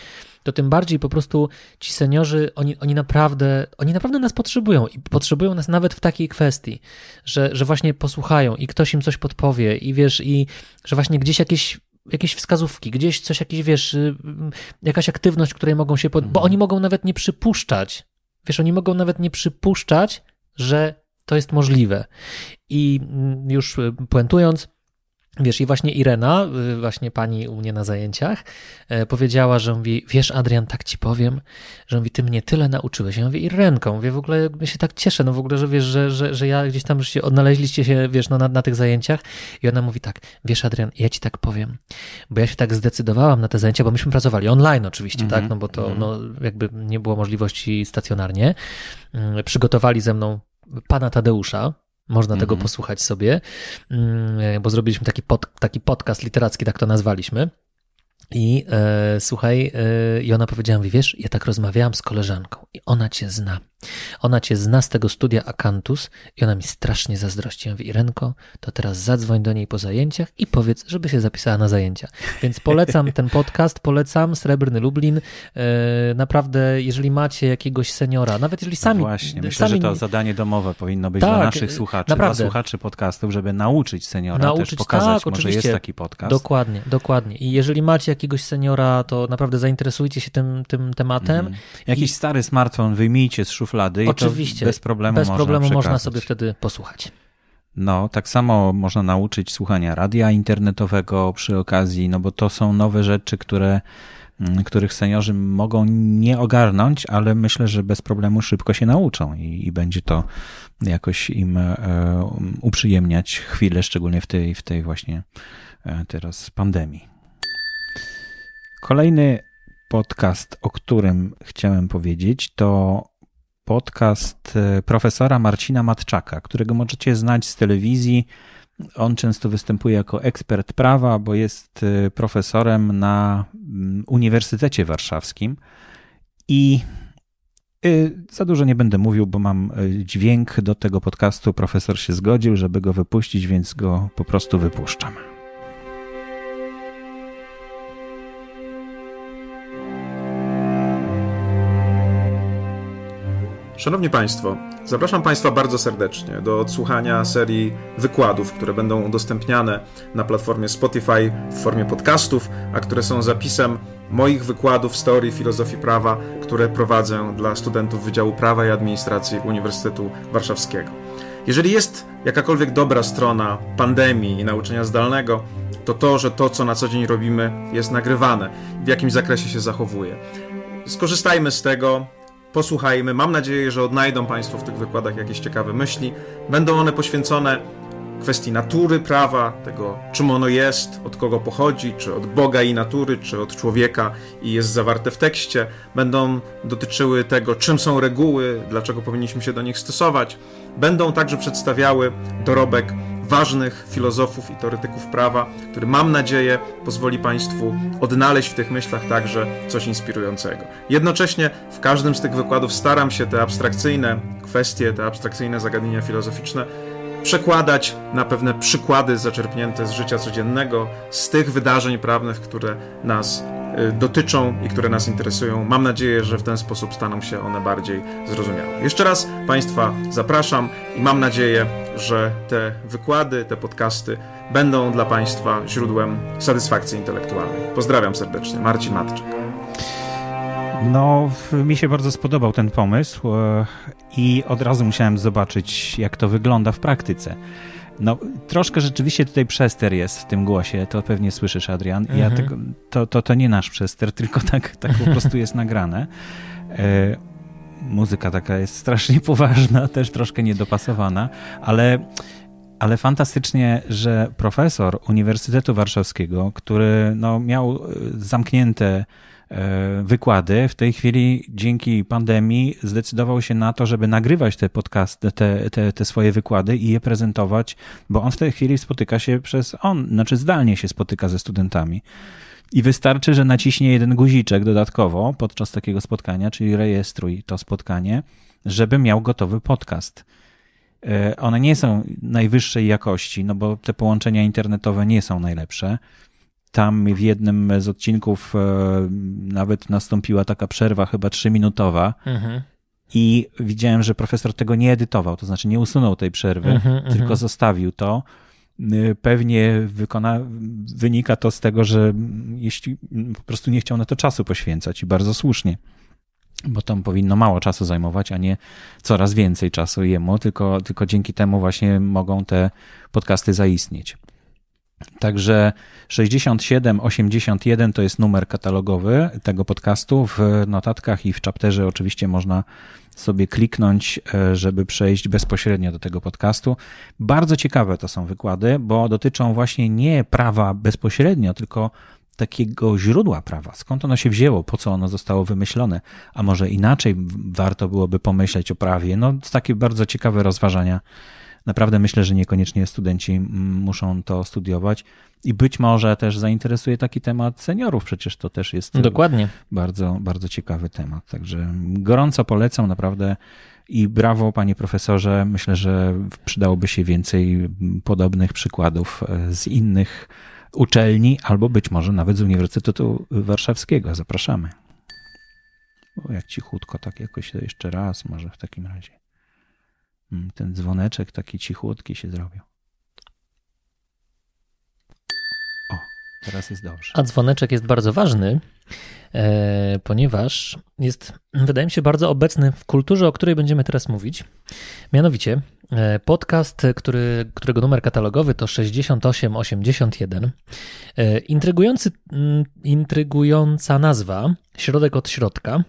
to tym bardziej po prostu ci seniorzy, oni, oni, naprawdę, oni naprawdę nas potrzebują i potrzebują nas nawet w takiej kwestii, że, że właśnie posłuchają i ktoś im coś podpowie i wiesz, i że właśnie gdzieś jakieś jakieś wskazówki, gdzieś coś, jakieś, wiesz, y, jakaś aktywność, której mogą się, pod... bo mhm. oni mogą nawet nie przypuszczać, wiesz, oni mogą nawet nie przypuszczać, że to jest możliwe. I mm, już y, puentując, Wiesz, i właśnie Irena, y, właśnie pani u mnie na zajęciach, e, powiedziała, że mówi, wiesz Adrian, tak ci powiem, że mówi, ty mnie tyle nauczyłeś. Ja mówię, Irenką, mówię, w ogóle ja się tak cieszę, no w ogóle, że wiesz, że, że, że ja gdzieś tam się odnaleźliście się, wiesz, no na, na tych zajęciach. I ona mówi tak, wiesz Adrian, ja ci tak powiem, bo ja się tak zdecydowałam na te zajęcia, bo myśmy pracowali online oczywiście, mm -hmm. tak, mhm, no bo to, -hmm. no jakby nie było możliwości stacjonarnie. Mm, przygotowali ze mną pana Tadeusza, można mm -hmm. tego mhm. posłuchać sobie, mm, bo zrobiliśmy taki, pod, taki podcast literacki, tak to nazwaliśmy. I e, słuchaj, e, i ona powiedziała mi, wiesz, ja tak rozmawiałam z koleżanką i ona cię zna. Ona cię zna z tego studia Akantus i ona mi strasznie zazdrości. Ja mówię, Irenko, to teraz zadzwoń do niej po zajęciach i powiedz, żeby się zapisała na zajęcia. Więc polecam ten podcast, polecam Srebrny Lublin. E, naprawdę, jeżeli macie jakiegoś seniora, nawet jeżeli sami... No właśnie, myślę, sami... że to zadanie domowe powinno być tak, dla naszych słuchaczy, naprawdę. dla słuchaczy podcastów, żeby nauczyć seniora nauczyć, też pokazać, tak, może jest taki podcast. Dokładnie, dokładnie. I jeżeli macie jakiegoś seniora, to naprawdę zainteresujcie się tym, tym tematem. Mm. Jakiś I... stary smartfon wyjmijcie z szuflady Oczywiście, i bez problemu, bez problemu można, można sobie wtedy posłuchać. No, tak samo można nauczyć słuchania radia internetowego przy okazji, no bo to są nowe rzeczy, które, mm, których seniorzy mogą nie ogarnąć, ale myślę, że bez problemu szybko się nauczą i, i będzie to jakoś im e, uprzyjemniać chwilę, szczególnie w tej, w tej właśnie e, teraz pandemii. Kolejny podcast, o którym chciałem powiedzieć, to podcast e, profesora Marcina Matczaka, którego możecie znać z telewizji. On często występuje jako ekspert prawa, bo jest e, profesorem na mm, Uniwersytecie Warszawskim. I e, za dużo nie będę mówił, bo mam dźwięk do tego podcastu. Profesor się zgodził, żeby go wypuścić, więc go po prostu wypuszczam. Szanowni Państwo, zapraszam Państwa bardzo serdecznie do odsłuchania serii wykładów, które będą udostępniane na platformie Spotify w formie podcastów, a które są zapisem moich wykładów z teorii filozofii prawa, które prowadzę dla studentów Wydziału Prawa i Administracji Uniwersytetu Warszawskiego. Jeżeli jest jakakolwiek dobra strona pandemii i nauczania zdalnego, to to, że to, co na co dzień robimy, jest nagrywane, w jakimś zakresie się zachowuje. Skorzystajmy z tego, posłuchajmy. Mam nadzieję, że odnajdą Państwo w tych wykładach jakieś ciekawe myśli. Będą one poświęcone kwestii natury prawa, tego czym ono jest, od kogo pochodzi, czy od Boga i natury, czy od człowieka i jest zawarte w tekście. Będą dotyczyły tego, czym są reguły, dlaczego powinniśmy się do nich stosować. Będą także przedstawiały dorobek ważnych filozofów i teoretyków prawa, który mam nadzieję pozwoli Państwu odnaleźć w tych myślach także coś inspirującego. Jednocześnie w każdym z tych wykładów staram się te abstrakcyjne kwestie, te abstrakcyjne zagadnienia filozoficzne przekładać na pewne przykłady zaczerpnięte z życia codziennego, z tych wydarzeń prawnych, które nas dotyczą i które nas interesują. Mam nadzieję, że w ten sposób staną się one bardziej zrozumiałe. Jeszcze raz Państwa zapraszam i mam nadzieję, że te wykłady, te podcasty będą dla Państwa źródłem satysfakcji intelektualnej. Pozdrawiam serdecznie. Marcin Matczak. No, mi się bardzo spodobał ten pomysł e, i od razu musiałem zobaczyć, jak to wygląda w praktyce. No, troszkę rzeczywiście tutaj przester jest w tym głosie, to pewnie słyszysz, Adrian. Mhm. Ja tego, to, to, to nie nasz przester, tylko tak, tak po prostu jest nagrane. E, muzyka taka jest strasznie poważna, też troszkę niedopasowana, ale, ale fantastycznie, że profesor Uniwersytetu Warszawskiego, który no, miał e, zamknięte e, wykłady, w tej chwili dzięki pandemii zdecydował się na to, żeby nagrywać te podcasty, te, te, te swoje wykłady i je prezentować, bo on w tej chwili spotyka się przez on, znaczy zdalnie się spotyka ze studentami. I wystarczy, że naciśnie jeden guziczek dodatkowo podczas takiego spotkania, czyli rejestruj to spotkanie, żeby miał gotowy podcast. E, one nie są najwyższej jakości, no bo te połączenia internetowe nie są najlepsze. Tam w jednym z odcinków e, nawet nastąpiła taka przerwa, chyba trzyminutowa. Mhm. I widziałem, że profesor tego nie edytował, to znaczy nie usunął tej przerwy, mhm, tylko mhm. zostawił to Y, pewnie wykona, wynika to z tego, że jeśli po prostu nie chciał na to czasu poświęcać i bardzo słusznie, bo tam powinno mało czasu zajmować, a nie coraz więcej czasu jemu, tylko, tylko dzięki temu właśnie mogą te podcasty zaistnieć. Także 6781 to jest numer katalogowy tego podcastu. W notatkach i w chapterze oczywiście można sobie kliknąć, e, żeby przejść bezpośrednio do tego podcastu. Bardzo ciekawe to są wykłady, bo dotyczą właśnie nie prawa bezpośrednio, tylko takiego źródła prawa. Skąd ono się wzięło, po co ono zostało wymyślone, a może inaczej warto byłoby pomyśleć o prawie. No, takie bardzo ciekawe rozważania naprawdę myślę, że niekoniecznie studenci muszą to studiować. I być może też zainteresuje taki temat seniorów, przecież to też jest Dokładnie. bardzo, bardzo ciekawy temat. Także gorąco polecam, naprawdę. I brawo, panie profesorze. Myślę, że przydałoby się więcej podobnych przykładów e, z innych uczelni, albo być może nawet z Uniwersytetu Warszawskiego. Zapraszamy. O, jak cichutko, tak jakoś jeszcze raz, może w takim razie. Mm, ten dzwoneczek taki cichutki się zrobił. O, teraz jest dobrze. A dzwoneczek jest bardzo ważny, e, ponieważ jest, wydaje mi się, bardzo obecny w kulturze, o której będziemy teraz mówić. Mianowicie e, podcast, który, którego numer katalogowy to 6881. E, intrygujący, intrygująca nazwa, środek od środka.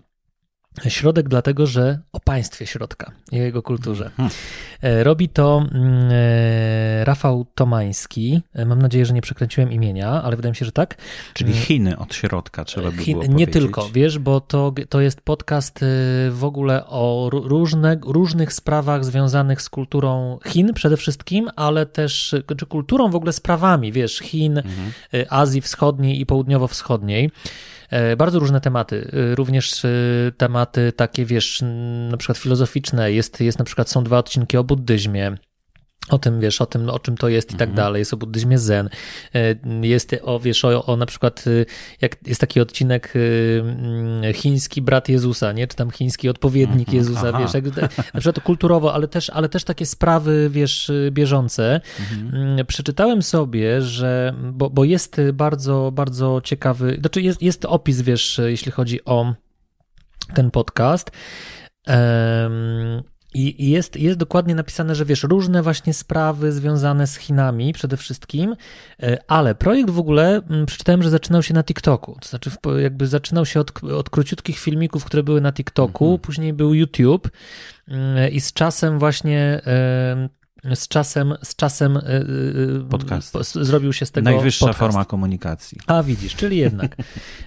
Środek dlatego, że o państwie środka i jego kulturze. Hmm. Robi to mm, e, Rafał Tomański. E, mam nadzieję, że nie przekręciłem imienia, ale wydaje mi się, że tak. Czyli Chiny od środka trzeba by Chin, Nie tylko, wiesz, bo to, to jest podcast w ogóle o różne, różnych sprawach związanych z kulturą Chin przede wszystkim, ale też czy kulturą w ogóle sprawami, wiesz, Chin, mhm. Azji Wschodniej i Południowo-Wschodniej. E, bardzo różne tematy, e, również e, tematy takie, wiesz, na przykład filozoficzne. Jest, jest na przykład, są dwa odcinki o buddyzmie, o tym, wiesz, o tym, o czym to jest i tak mhm. dalej. Jest o buddyzmie zen. Jest o, wiesz, o, o na przykład, jak jest taki odcinek mm, chiński brat Jezusa, nie? Czy tam chiński odpowiednik mhm. Jezusa, Aha. wiesz, jak, na przykład kulturowo, ale też, ale też takie sprawy, wiesz, bieżące. Mhm. Mm, przeczytałem sobie, że, bo, bo jest bardzo, bardzo ciekawy, znaczy jest, jest opis, wiesz, jeśli chodzi o ten podcast. Um, i jest, jest dokładnie napisane, że wiesz, różne właśnie sprawy związane z Chinami przede wszystkim, e, ale projekt w ogóle mm, przeczytałem, że zaczynał się na TikToku. To znaczy, jakby zaczynał się od, od króciutkich filmików, które były na TikToku, mhm. później był YouTube mm, i z czasem właśnie z czasem, z czasem y, y, y, podcast. zrobił się z tego Najwyższa podcast. forma komunikacji. A widzisz, czyli jednak.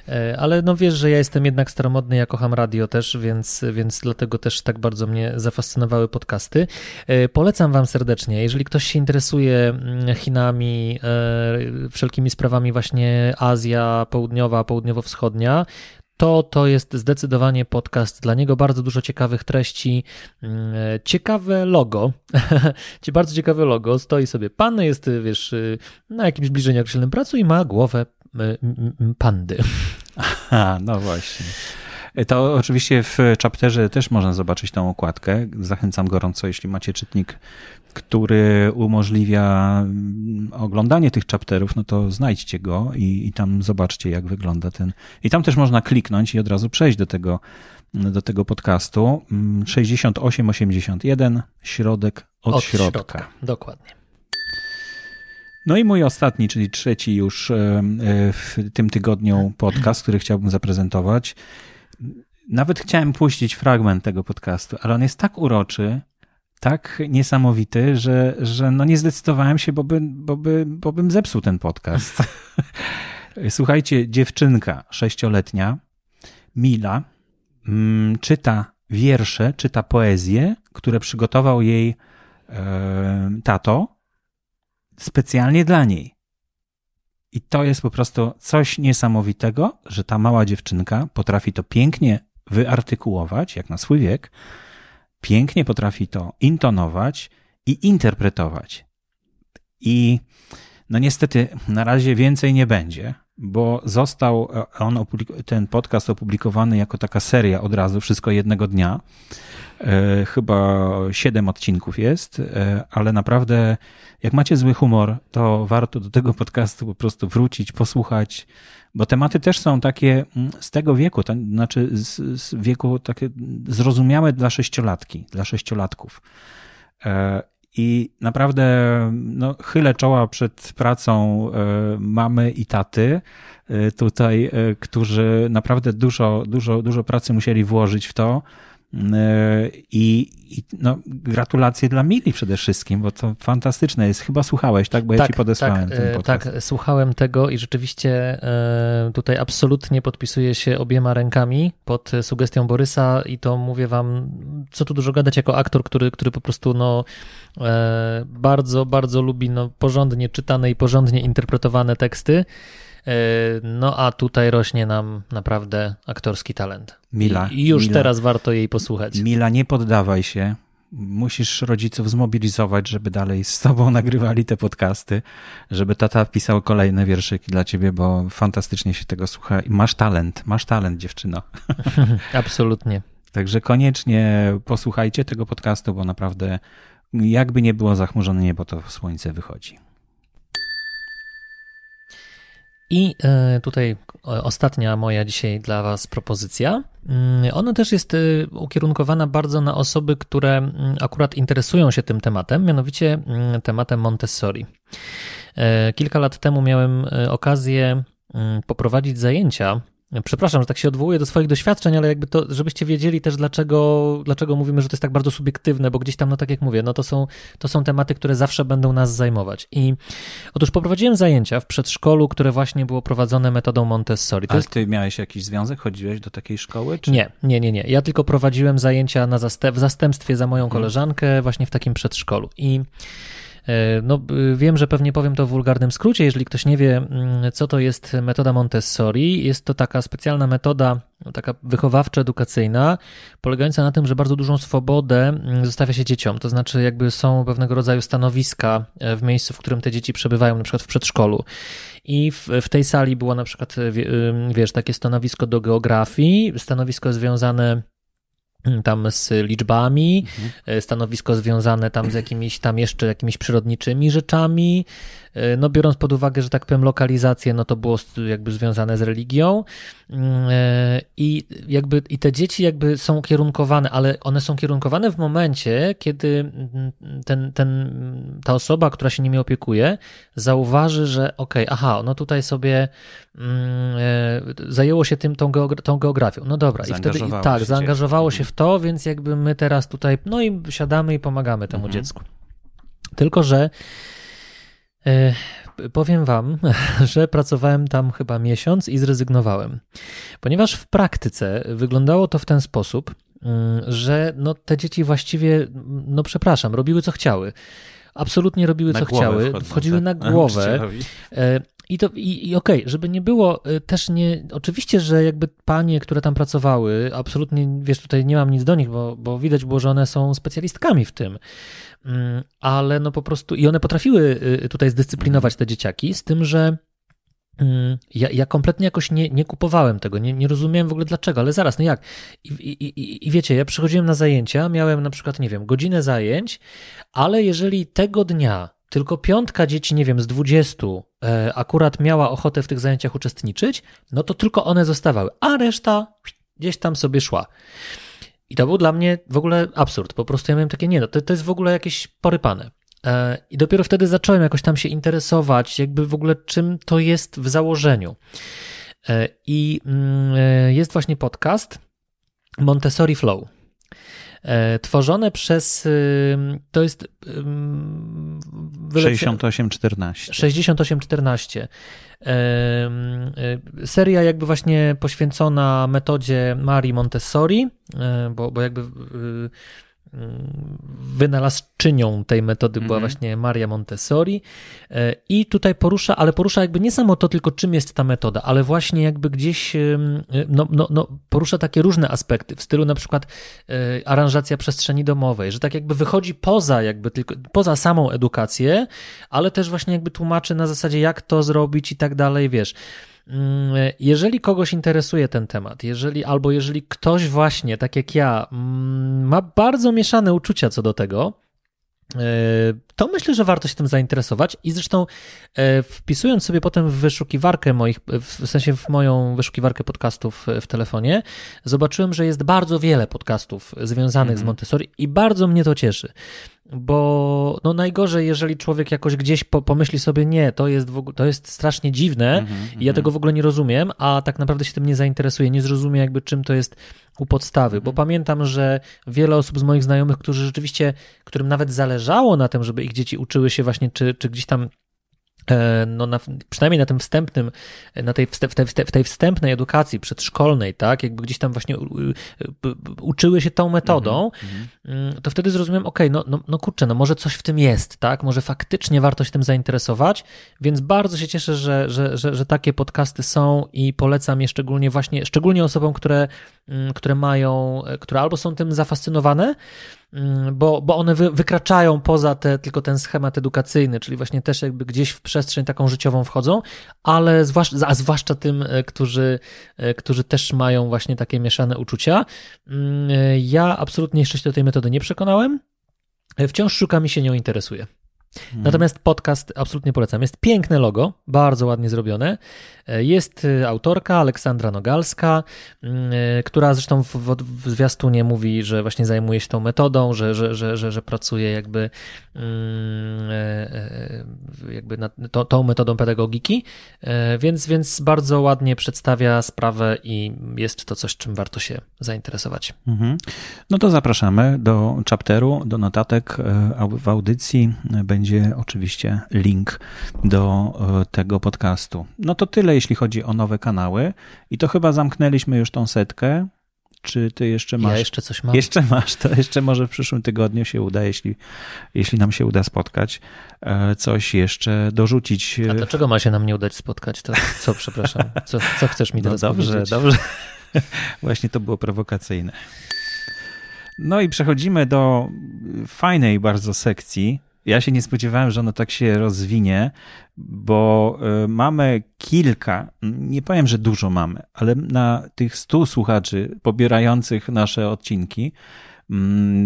E, ale no wiesz, że ja jestem jednak staromodny, ja kocham radio też, więc, więc dlatego też tak bardzo mnie zafascynowały podcasty. E, polecam wam serdecznie, jeżeli ktoś się interesuje mm, Chinami, e, wszelkimi sprawami właśnie Azja Południowa, Południowo-Wschodnia, to to jest zdecydowanie podcast dla niego. Bardzo dużo ciekawych treści, mm, ciekawe logo, bardzo ciekawe logo. Stoi sobie pan, jest, wiesz, na jakimś zbliżeniu określonym pracu i ma głowę pandy. Aha, no właśnie. To oczywiście w chapterze też można zobaczyć tą okładkę. Zachęcam gorąco, jeśli macie czytnik który umożliwia mm, oglądanie tych chapterów, no to znajdźcie go i, i tam zobaczcie, jak wygląda ten. I tam też można kliknąć i od razu przejść do tego, do tego podcastu. 6881, mm, środek od, od środka. środka. Dokładnie. No i mój ostatni, czyli trzeci już e, e, w tym tygodniu podcast, który chciałbym zaprezentować. Nawet chciałem puścić fragment tego podcastu, ale on jest tak uroczy, tak niesamowity, że, że no nie zdecydowałem się, bo, by, bo, by, bo bym zepsuł ten podcast. Słuchajcie, dziewczynka sześcioletnia, Mila, mm, czyta wiersze, czyta poezję, które przygotował jej e, tato specjalnie dla niej. I to jest po prostu coś niesamowitego, że ta mała dziewczynka potrafi to pięknie wyartykułować, jak na swój wiek, pięknie potrafi to intonować i interpretować. I no niestety na razie więcej nie będzie, bo został on, ten podcast opublikowany jako taka seria od razu, wszystko jednego dnia. E, chyba siedem odcinków jest, e, ale naprawdę jak macie zły humor, to warto do tego podcastu po prostu wrócić, posłuchać, bo tematy też są takie mm, z tego wieku, to znaczy z, z wieku takie zrozumiałe dla sześciolatki, dla sześciolatków. E, I naprawdę no, chylę czoła przed pracą mamy i taty tutaj, którzy naprawdę dużo, dużo, dużo pracy musieli włożyć w to, I, i no, gratulacje dla Mili przede wszystkim, bo to fantastyczne jest. Chyba słuchałeś, tak? Bo ja tak, ci podesłałem tak, ten e, podcast. Tak, słuchałem tego i rzeczywiście e, tutaj absolutnie podpisuję się obiema rękami pod sugestią Borysa i to mówię wam, co tu dużo gadać, jako aktor, który, który po prostu no, e, bardzo, bardzo lubi no, porządnie czytane i porządnie interpretowane teksty. No a tutaj rośnie nam naprawdę aktorski talent. Mila. I już Mila, teraz warto jej posłuchać. Mila, nie poddawaj się. Musisz rodziców zmobilizować, żeby dalej z tobą nagrywali te podcasty, żeby tata pisał kolejne wierszyki dla ciebie, bo fantastycznie się tego słucha. I masz talent, masz talent, dziewczyno. Absolutnie. Także koniecznie posłuchajcie tego podcastu, bo naprawdę jakby nie było zachmurzone niebo, to słońce wychodzi. I e, tutaj ostatnia moja dzisiaj dla Was propozycja. Mm, ona też jest e, ukierunkowana bardzo na osoby, które mm, akurat interesują się tym tematem, mianowicie mm, tematem Montessori. E, kilka lat temu miałem okazję poprowadzić zajęcia Przepraszam, że tak się odwołuję do swoich doświadczeń, ale jakby to, żebyście wiedzieli też, dlaczego, dlaczego mówimy, że to jest tak bardzo subiektywne, bo gdzieś tam, no tak jak mówię, no to są, to są tematy, które zawsze będą nas zajmować. I otóż poprowadziłem zajęcia w przedszkolu, które właśnie było prowadzone metodą Montessori. To Ale jest... ty miałeś jakiś związek? Chodziłeś do takiej szkoły? Czy... Nie, nie, nie, nie. Ja tylko prowadziłem zajęcia na zastęp, w zastępstwie za moją mhm. koleżankę właśnie w takim przedszkolu. I no, wiem, że pewnie powiem to w wulgarnym skrócie. Jeżeli ktoś nie wie, mm, co to jest metoda Montessori, jest to taka specjalna metoda, taka wychowawczo-edukacyjna, polegająca na tym, że bardzo dużą swobodę mm, zostawia się dzieciom. To znaczy, jakby są pewnego rodzaju stanowiska e, w miejscu, w którym te dzieci przebywają, na przykład w przedszkolu. I w, w tej sali było na przykład, wiesz, takie stanowisko do geografii, stanowisko związane tam z liczbami, mhm. stanowisko związane tam z jakimiś tam jeszcze jakimiś przyrodniczymi rzeczami. E, no biorąc pod uwagę, że tak powiem lokalizację, no to było jakby związane z religią. Mm, e, I jakby i te dzieci jakby są kierunkowane, ale one są kierunkowane w momencie, kiedy ten, ten, ta osoba, która się nimi opiekuje, zauważy, że okej, okay, aha, no tutaj sobie mm, zajęło się tym tą, geogra tą geografią. No dobra, i wtedy tak, zaangażowało się w to, więc jakby my teraz tutaj, no i siadamy i pomagamy temu mhm. dziecku. Tylko, że e, powiem Wam, że pracowałem tam chyba miesiąc i zrezygnowałem, ponieważ w praktyce wyglądało to w ten sposób, mm, że no, te dzieci właściwie, no przepraszam, robiły co chciały. Absolutnie robiły na co chciały, wchodzą, wchodziły tak? na głowę. I to i, i okej, okay, żeby nie było y, też nie. Oczywiście, że jakby panie, które tam pracowały, absolutnie wiesz, tutaj nie mam nic do nich, bo, bo widać było, że one są specjalistkami w tym. Mm, ale no po prostu i one potrafiły y, tutaj zdyscyplinować te dzieciaki, z tym, że mm, ja, ja kompletnie jakoś nie, nie kupowałem tego, nie, nie rozumiałem w ogóle dlaczego, ale zaraz, no jak? I, i, i, I wiecie, ja przychodziłem na zajęcia, miałem na przykład, nie wiem, godzinę zajęć, ale jeżeli tego dnia tylko piątka dzieci, nie wiem, z dwudziestu e, akurat miała ochotę w tych zajęciach uczestniczyć, no to tylko one zostawały, a reszta gdzieś tam sobie szła. I to był dla mnie w ogóle absurd. Po prostu ja miałem takie, nie no, to, to jest w ogóle jakieś porypane. E, I dopiero wtedy zacząłem jakoś tam się interesować, jakby w ogóle czym to jest w założeniu. E, I mm, jest właśnie podcast Montessori Flow. E, tworzone przez, to jest 6814. 6814. E, seria jakby właśnie poświęcona metodzie Marii Montessori, e, bo, bo jakby wynalazczynią tej metody była mm -hmm. właśnie Maria Montessori e, i tutaj porusza, ale porusza jakby nie samo to tylko czym jest ta metoda, ale właśnie jakby gdzieś no, no, no, porusza takie różne aspekty w stylu na przykład e, aranżacja przestrzeni domowej, że tak jakby wychodzi poza jakby tylko, poza samą edukację, ale też właśnie jakby tłumaczy na zasadzie jak to zrobić i tak dalej, wiesz. Mm, jeżeli kogoś interesuje ten temat, jeżeli albo jeżeli ktoś właśnie, tak jak ja, mm, ma bardzo mieszane uczucia co do tego, e, to myślę, że warto się tym zainteresować i zresztą e, wpisując sobie potem w wyszukiwarkę moich, w sensie w moją wyszukiwarkę podcastów w telefonie, zobaczyłem, że jest bardzo wiele podcastów związanych mm z mhm. Montessori i bardzo mnie to cieszy bo no najgorzej, jeżeli człowiek jakoś gdzieś po, pomyśli sobie, nie, to jest, ogóle, to jest strasznie dziwne mm -hmm, i ja tego w ogóle nie rozumiem, a tak naprawdę się tym nie zainteresuje, nie zrozumie jakby czym to jest u podstawy, bo pamiętam, że wiele osób z moich znajomych, którzy rzeczywiście, którym nawet zależało na tym, żeby ich dzieci uczyły się właśnie, czy, czy gdzieś tam no na, przynajmniej na tym wstępnym, na tej, w, tej, w tej wstępnej edukacji przedszkolnej, tak, jakby gdzieś tam właśnie uczyły się tą metodą, mm -hmm. to wtedy zrozumiałem, ok, no, no, no kurczę, no może coś w tym jest, tak, może faktycznie warto się tym zainteresować, więc bardzo się cieszę, że, że, że, że takie podcasty są i polecam je szczególnie właśnie, szczególnie osobom, które, które mają, które albo są tym zafascynowane, Mm, bo, bo one wy, wykraczają poza te, tylko ten schemat edukacyjny, czyli właśnie też jakby gdzieś w przestrzeń taką życiową wchodzą, ale zwłaszcza, a zwłaszcza tym, e, którzy, e, którzy też mają właśnie takie mieszane uczucia. Mm, e, ja absolutnie jeszcze się do tej metody nie przekonałem. Wciąż szukam i się nią interesuje. Hmm. Natomiast podcast absolutnie polecam. Jest piękne logo, bardzo ładnie zrobione. E, jest e, autorka Aleksandra Nogalska, mm, e, która zresztą w, w, w zwiastunie mówi, że właśnie zajmuje się tą metodą, że, że, że, że, że pracuje jakby, mm, jakby nad to, tą metodą pedagogiki, więc, więc bardzo ładnie przedstawia sprawę i jest to coś, czym warto się zainteresować. Mhm. No to zapraszamy do chapteru, do notatek w audycji. Będzie oczywiście link do tego podcastu. No to tyle, jeśli chodzi o nowe kanały. I to chyba zamknęliśmy już tą setkę. Czy ty jeszcze masz? Ja jeszcze coś mam. Jeszcze masz, to jeszcze może w przyszłym tygodniu się uda, jeśli, jeśli nam się uda spotkać, e, coś jeszcze dorzucić. A dlaczego ma się nam nie udać spotkać? To co, przepraszam, co, co chcesz mi no teraz dobrze, powiedzieć? Dobrze, Właśnie to było prowokacyjne. No i przechodzimy do fajnej bardzo sekcji, ja się nie spodziewałem, że ono tak się rozwinie, bo e, mamy kilka, nie powiem, że dużo mamy, ale na tych stu słuchaczy pobierających nasze odcinki,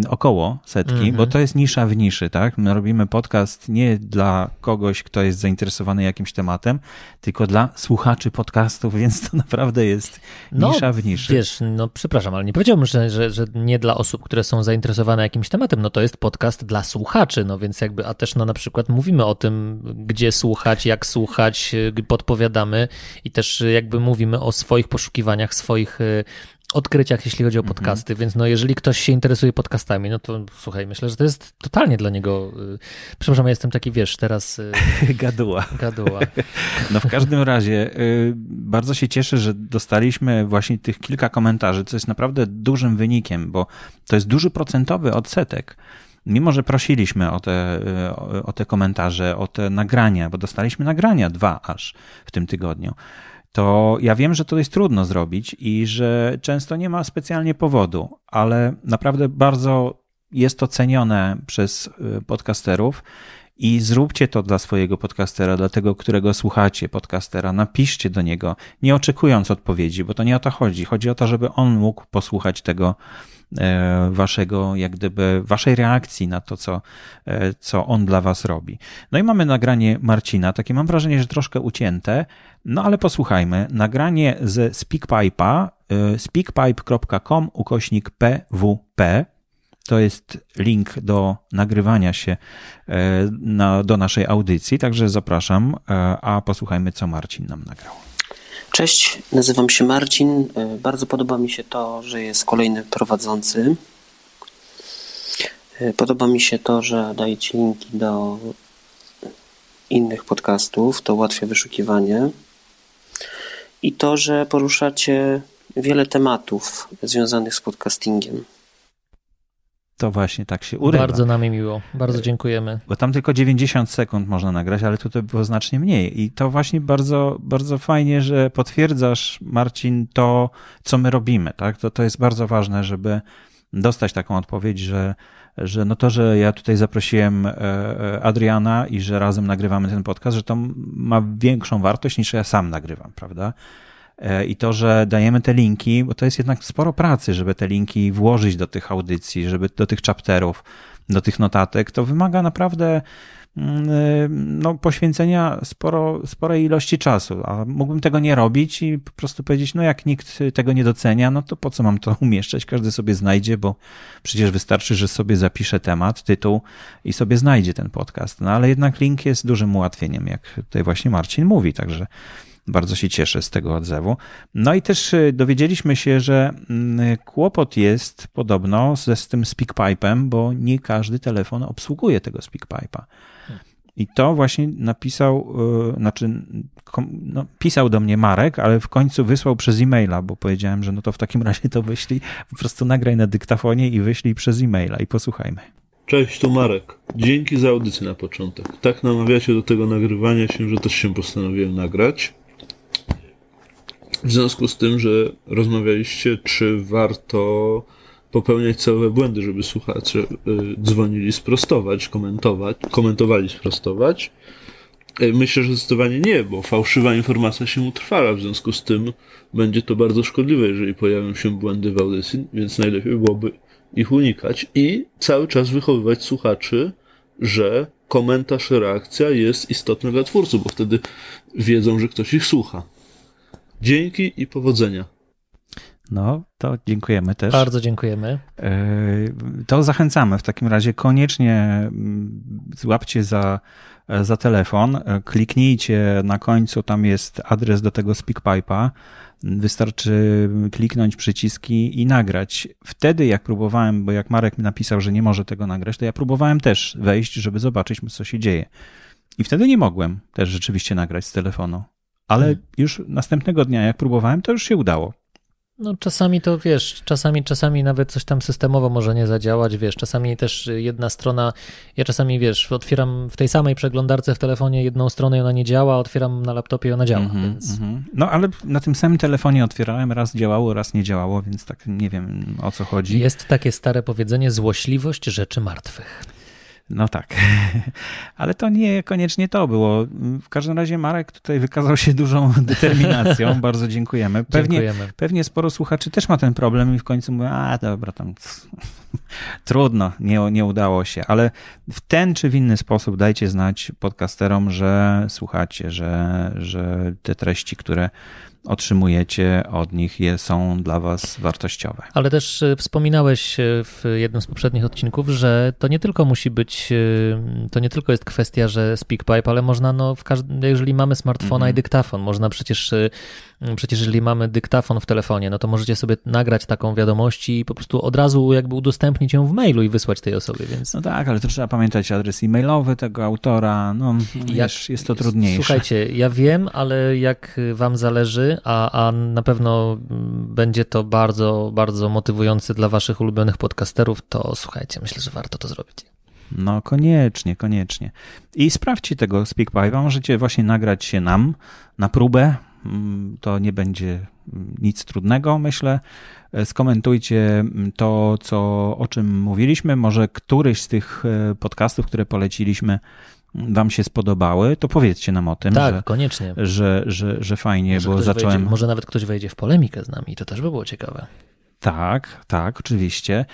około setki, mm -hmm. bo mhm. to jest nisza w niszy, tak? My robimy podcast nie dla kogoś, kto jest zainteresowany jakimś tematem, tylko dla słuchaczy podcastów, więc to naprawdę jest no, nisza w niszy. Wiesz, no przepraszam, ale nie powiedziałbym, że, że, że nie dla osób, które są zainteresowane jakimś tematem, no to jest podcast dla słuchaczy, no więc jakby, a też no na przykład mówimy o tym, gdzie słuchać, jak słuchać, podpowiadamy i też jakby mówimy o swoich poszukiwaniach, swoich y, odkryciach, jeśli chodzi o mhm. podcasty, -hmm. więc no jeżeli ktoś się interesuje podcastami, no to słuchaj, myślę, że to jest totalnie dla niego, y, przepraszam, ja jestem taki, wiesz, teraz... Y, gaduła. Gaduła. No w każdym razie y, bardzo się cieszę, że dostaliśmy właśnie tych kilka komentarzy, co jest naprawdę dużym wynikiem, bo to jest duży procentowy odsetek mimo że prosiliśmy o te, o te komentarze, o te nagrania, bo dostaliśmy nagrania dwa aż w tym tygodniu, to ja wiem, że to jest trudno zrobić i że często nie ma specjalnie powodu, ale naprawdę bardzo jest to cenione przez y, podcasterów i zróbcie to dla swojego podcastera, dla tego, którego słuchacie podcastera. Napiszcie do niego, nie oczekując odpowiedzi, bo to nie o to chodzi. Chodzi o to, żeby on mógł posłuchać tego, waszego, jak gdyby, waszej reakcji na to, co, e, co on dla was robi. No i mamy nagranie Marcina, takie mam wrażenie, że troszkę ucięte, no ale posłuchajmy. Nagranie ze SpeakPipe'a, e, speakpipe.com ukośnik pwp. To jest link do nagrywania się na, do naszej audycji, także zapraszam, a posłuchajmy, co Marcin nam nagrał. Cześć, nazywam się Marcin. E, bardzo podoba mi się to, że jest kolejny prowadzący. E, podoba mi się to, że dajecie linki do innych podcastów, to ułatwia wyszukiwanie. I to, że poruszacie wiele tematów związanych z podcastingiem to właśnie tak się urywa. Bardzo nam miło, bardzo dziękujemy. Bo tam tylko 90 sekund można nagrać, ale tutaj było znacznie mniej. I to właśnie bardzo, bardzo fajnie, że potwierdzasz, Marcin, to, co my robimy. Tak? To, to jest bardzo ważne, żeby dostać taką odpowiedź, że, że no to, że ja tutaj zaprosiłem e, e, Adriana i że razem nagrywamy ten podcast, że to ma większą wartość niż ja sam nagrywam, prawda? E, i to, że dajemy te linki, bo to jest jednak sporo pracy, żeby te linki włożyć do tych audycji, żeby do tych chapterów, do tych notatek, to wymaga naprawdę mm, no, poświęcenia sporo, sporej ilości czasu, a mógłbym tego nie robić i po prostu powiedzieć, no jak nikt tego nie docenia, no to po co mam to umieszczać? Każdy sobie znajdzie, bo przecież wystarczy, że sobie zapisze temat, tytuł i sobie znajdzie ten podcast. No ale jednak link jest dużym ułatwieniem, jak tutaj właśnie Marcin mówi, także bardzo się cieszę z tego odzewu. No i też y, dowiedzieliśmy się, że mm, kłopot jest podobno ze z tym SpeakPipe'em, bo nie każdy telefon obsługuje tego SpeakPipe'a. I to właśnie napisał, y, znaczy no, pisał do mnie Marek, ale w końcu wysłał przez e-maila, bo powiedziałem, że no to w takim razie to wyślij, po prostu nagraj na dyktafonie i wyślij przez e-maila i posłuchajmy. Cześć, to Marek. Dzięki za audycję na początek. Tak namawiacie do tego nagrywania się, że też się postanowiłem nagrać. W związku z tym, że rozmawialiście, czy warto popełniać całe błędy, żeby słuchacze y, dzwonili sprostować, komentować, komentowali sprostować. Y, myślę, że zdecydowanie nie, bo fałszywa informacja się utrwala, w związku z tym będzie to bardzo szkodliwe, jeżeli pojawią się błędy w audycji, więc najlepiej byłoby ich unikać i cały czas wychowywać słuchaczy, że komentarz, reakcja jest istotna dla twórców, bo wtedy wiedzą, że ktoś ich słucha. Dzięki i powodzenia. No, to dziękujemy też. Bardzo dziękujemy. E, to zachęcamy. W takim razie koniecznie mm, złapcie za, za telefon, e, kliknijcie na końcu, tam jest adres do tego SpeakPipe'a. Wystarczy kliknąć przyciski i nagrać. Wtedy, jak próbowałem, bo jak Marek mi napisał, że nie może tego nagrać, to ja próbowałem też wejść, żeby zobaczyć, co się dzieje. I wtedy nie mogłem też rzeczywiście nagrać z telefonu. Ale hmm. już następnego dnia, jak próbowałem, to już się udało. No czasami to wiesz, czasami, czasami nawet coś tam systemowo może nie zadziałać, wiesz, czasami też jedna strona, ja czasami wiesz, otwieram w tej samej przeglądarce w telefonie jedną stronę i ona nie działa, otwieram na laptopie i ona działa, mm -hmm, więc... Mm -hmm. No ale na tym samym telefonie otwierałem, raz działało, raz nie działało, więc tak nie wiem o co chodzi. Jest takie stare powiedzenie, złośliwość rzeczy martwych. No tak, ale to nie koniecznie to było. W każdym razie Marek tutaj wykazał się dużą determinacją, bardzo dziękujemy. Pewnie, dziękujemy. pewnie sporo słuchaczy też ma ten problem i w końcu mówią, a dobra, tam trudno, nie, nie udało się, ale w ten czy w inny sposób dajcie znać podcasterom, że słuchacie, że, że te treści, które otrzymujecie od nich, je są dla Was wartościowe. Ale też e, wspominałeś e, w jednym z poprzednich odcinków, że to nie tylko musi być, e, to nie tylko jest kwestia, że SpeakPipe, ale można, no, w każdym, jeżeli mamy smartfona mm -hmm. i dyktafon, można przecież Przecież jeżeli mamy dyktafon w telefonie, no to możecie sobie nagrać taką wiadomość i po prostu od razu jakby udostępnić ją w mailu i wysłać tej osobie, więc... No tak, ale to trzeba pamiętać adres e-mailowy tego autora, no wiesz, jest to trudniejsze. Słuchajcie, ja wiem, ale jak wam zależy, a, a na pewno będzie to bardzo, bardzo motywujące dla waszych ulubionych podcasterów, to słuchajcie, myślę, że warto to zrobić. No koniecznie, koniecznie. I sprawdźcie tego SpeakPipe'a, możecie właśnie nagrać się nam na próbę, Mm, to nie będzie mm, nic trudnego, myślę. E, skomentujcie mm, to, co, o czym mówiliśmy. Może któryś z tych e, podcastów, które poleciliśmy, Wam się spodobały, to powiedzcie nam o tym. Tak, że, koniecznie. Że, że, że fajnie, może bo zacząłem. Wejdzie, może nawet ktoś wejdzie w polemikę z nami, to też by było ciekawe. Tak, tak, oczywiście.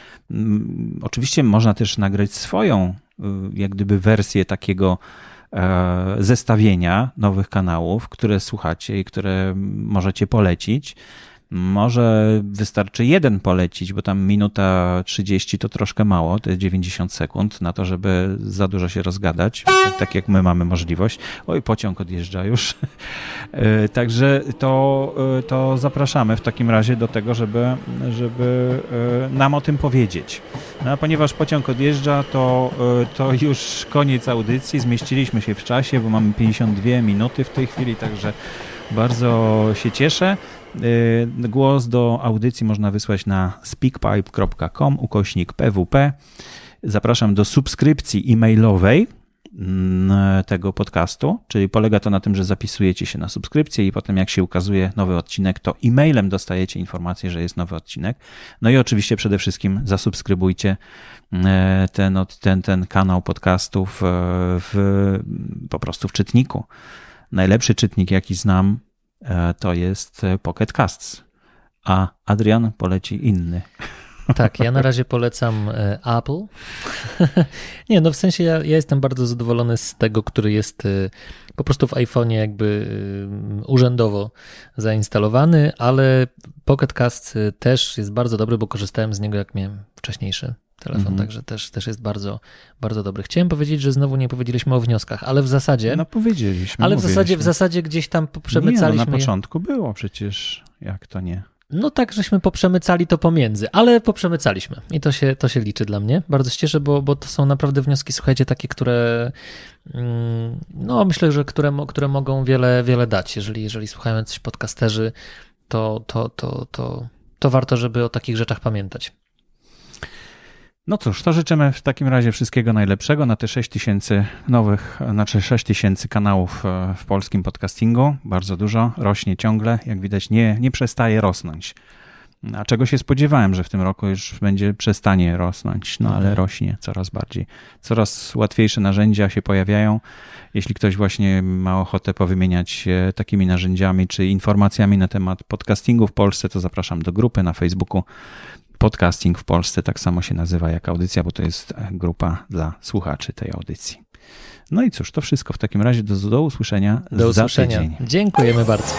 Oczywiście można też nagrać swoją, y, jak gdyby, wersję takiego E, zestawienia nowych kanałów, które słuchacie i które możecie polecić. Może wystarczy jeden polecić, bo tam minuta 30 to troszkę mało, to jest 90 sekund na to, żeby za dużo się rozgadać, tak jak my mamy możliwość. Oj, pociąg odjeżdża już. E, także to, e, to zapraszamy w takim razie do tego, żeby, żeby e, nam o tym powiedzieć. No, a ponieważ pociąg odjeżdża, to, to już koniec audycji. Zmieściliśmy się w czasie, bo mamy 52 minuty w tej chwili, także bardzo się cieszę. Y, głos do audycji można wysłać na speakpipe.com ukośnik pwp. Zapraszam do subskrypcji e-mailowej mm, tego podcastu, czyli polega to na tym, że zapisujecie się na subskrypcję i potem jak się ukazuje nowy odcinek, to e-mailem dostajecie informację, że jest nowy odcinek. No i oczywiście przede wszystkim zasubskrybujcie e, ten, ten, ten kanał podcastów e, w, po prostu w czytniku. Najlepszy czytnik, jaki znam, to jest e, Pocket Casts, a Adrian poleci inny. Tak, ja na razie polecam e, Apple. Nie, no w sensie ja, ja jestem bardzo zadowolony z tego, który jest e, po prostu w iPhone'ie jakby e, urzędowo zainstalowany, ale Pocket Cast też jest bardzo dobry, bo korzystałem z niego jak miałem wcześniejszy telefon, mhm. także też, też jest bardzo, bardzo dobry. Chciałem powiedzieć, że znowu nie powiedzieliśmy o wnioskach, ale w zasadzie... No powiedzieliśmy. Ale w zasadzie, w zasadzie gdzieś tam przemycaliśmy... Nie, no na początku było przecież, jak to nie. No tak, żeśmy poprzemycali to pomiędzy, ale poprzemycaliśmy i to się, to się liczy dla mnie. Bardzo się cieszę, bo, bo to są naprawdę wnioski, słuchajcie, takie, które mm, no myślę, że które, które mogą wiele, wiele dać. Jeżeli, jeżeli słuchają coś podcasterzy, to, to, to, to, to warto, żeby o takich rzeczach pamiętać. No cóż, to życzymy w takim razie wszystkiego najlepszego na te 6 tysięcy nowych, znaczy 6 tysięcy kanałów e, w polskim podcastingu. Bardzo dużo, rośnie ciągle, jak widać nie, nie przestaje rosnąć. A czego się spodziewałem, że w tym roku już będzie przestanie rosnąć, no ale mhm. rośnie coraz bardziej. Coraz łatwiejsze narzędzia się pojawiają. Jeśli ktoś właśnie ma ochotę powymieniać się takimi narzędziami czy informacjami na temat podcastingu w Polsce, to zapraszam do grupy na Facebooku Podcasting w Polsce tak samo się nazywa jak audycja, bo to jest grupa dla słuchaczy tej audycji. No i cóż, to wszystko w takim razie. Do, do usłyszenia do za usłyszenia. tydzień. Dziękujemy bardzo.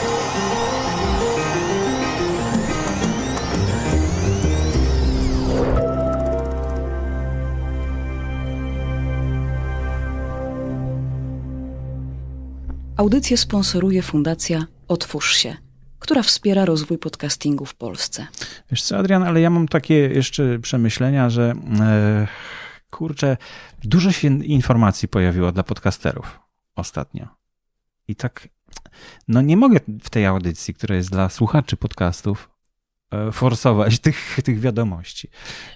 Audycję sponsoruje Fundacja Otwórz się która wspiera rozwój podcastingu w Polsce. Wiesz co, Adrian, ale ja mam takie jeszcze przemyślenia, że e, kurczę, dużo się informacji pojawiło dla podcasterów ostatnio. I tak, no nie mogę w tej audycji, która jest dla słuchaczy podcastów, e, forsować tych, tych wiadomości.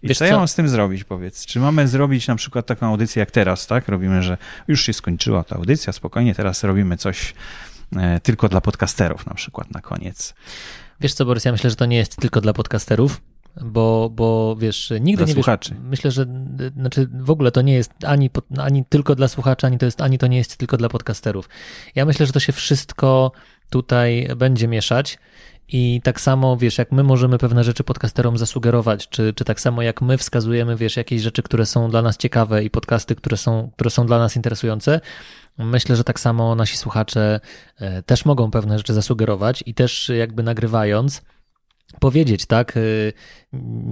I Wiesz co, co ja mam z tym zrobić, powiedz? Czy mamy zrobić na przykład taką audycję jak teraz, tak? Robimy, że już się skończyła ta audycja, spokojnie, teraz robimy coś tylko dla podcasterów na przykład na koniec. Wiesz co, Borys, ja myślę, że to nie jest tylko dla podcasterów, bo, bo wiesz, nigdy dla nie słuchaczy. Wiesz, myślę, że znaczy w ogóle to nie jest ani, ani tylko dla słuchaczy, ani to, jest, ani to nie jest tylko dla podcasterów. Ja myślę, że to się wszystko tutaj będzie mieszać. I tak samo, wiesz, jak my możemy pewne rzeczy podcasterom zasugerować, czy, czy tak samo jak my wskazujemy, wiesz, jakieś rzeczy, które są dla nas ciekawe i podcasty, które są, które są dla nas interesujące, Myślę, że tak samo nasi słuchacze e, też mogą pewne rzeczy zasugerować i też jakby nagrywając, powiedzieć, tak, e,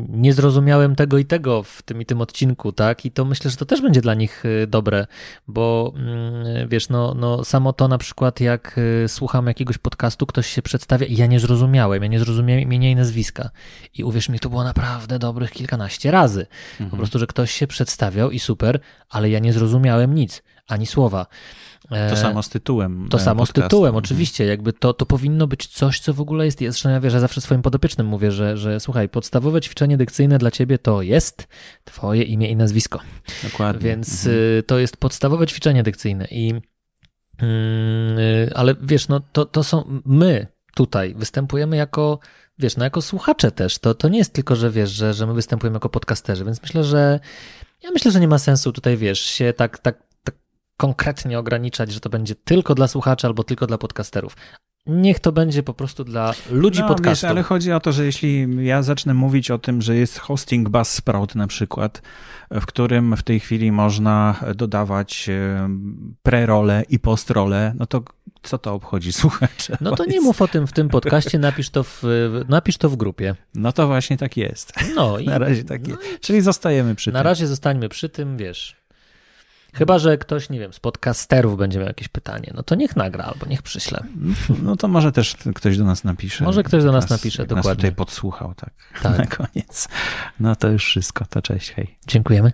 nie zrozumiałem tego i tego w tym i tym odcinku, tak, i to myślę, że to też będzie dla nich e, dobre, bo mm, wiesz, no, no samo to na przykład, jak słucham jakiegoś podcastu, ktoś się przedstawia i ja nie zrozumiałem, ja nie zrozumiałem imienia i nazwiska. I uwierz mi, to było naprawdę dobrych kilkanaście razy, mhm. po prostu, że ktoś się przedstawiał i super, ale ja nie zrozumiałem nic ani słowa. To e, samo z tytułem. To samo podcastu. z tytułem, mhm. oczywiście. Jakby to, to powinno być coś, co w ogóle jest. Zresztą ja wierzę, zawsze swoim podopiecznym mówię, że, że słuchaj, podstawowe ćwiczenie dykcyjne dla ciebie to jest twoje imię i nazwisko. Dokładnie. Więc mhm. Y, to jest podstawowe ćwiczenie dykcyjne. I, yy, ale wiesz, no to, to są my tutaj występujemy jako wiesz, no jako słuchacze też. To, to nie jest tylko, że wiesz, że, że my występujemy jako podcasterzy, więc myślę, że ja myślę, że nie ma sensu tutaj, wiesz, się tak, tak konkretnie ograniczać, że to będzie tylko dla słuchaczy albo tylko dla podcasterów. Niech to będzie po prostu dla ludzi no, podcastu. Wiesz, ale chodzi o to, że jeśli ja zacznę mówić o tym, że jest hosting Buzzsprout na przykład, w którym w tej chwili można dodawać e, pre-role i post-role, no to co to obchodzi słuchacze? No to nie mów o tym w tym podcaście, napisz to w, napisz to w grupie. No to właśnie tak jest. No i, na razie tak jest. Czyli zostajemy przy na tym. Na razie zostańmy przy tym, wiesz. Chyba, że ktoś, nie wiem, z podcasterów będzie miał jakieś pytanie, no to niech nagra albo niech przyśle. No to może też ktoś do nas napisze. Może ktoś do nas, nas napisze, dokładnie. Nas tutaj podsłuchał, tak, tak. Na koniec. No to już wszystko, to cześć, hej. Dziękujemy.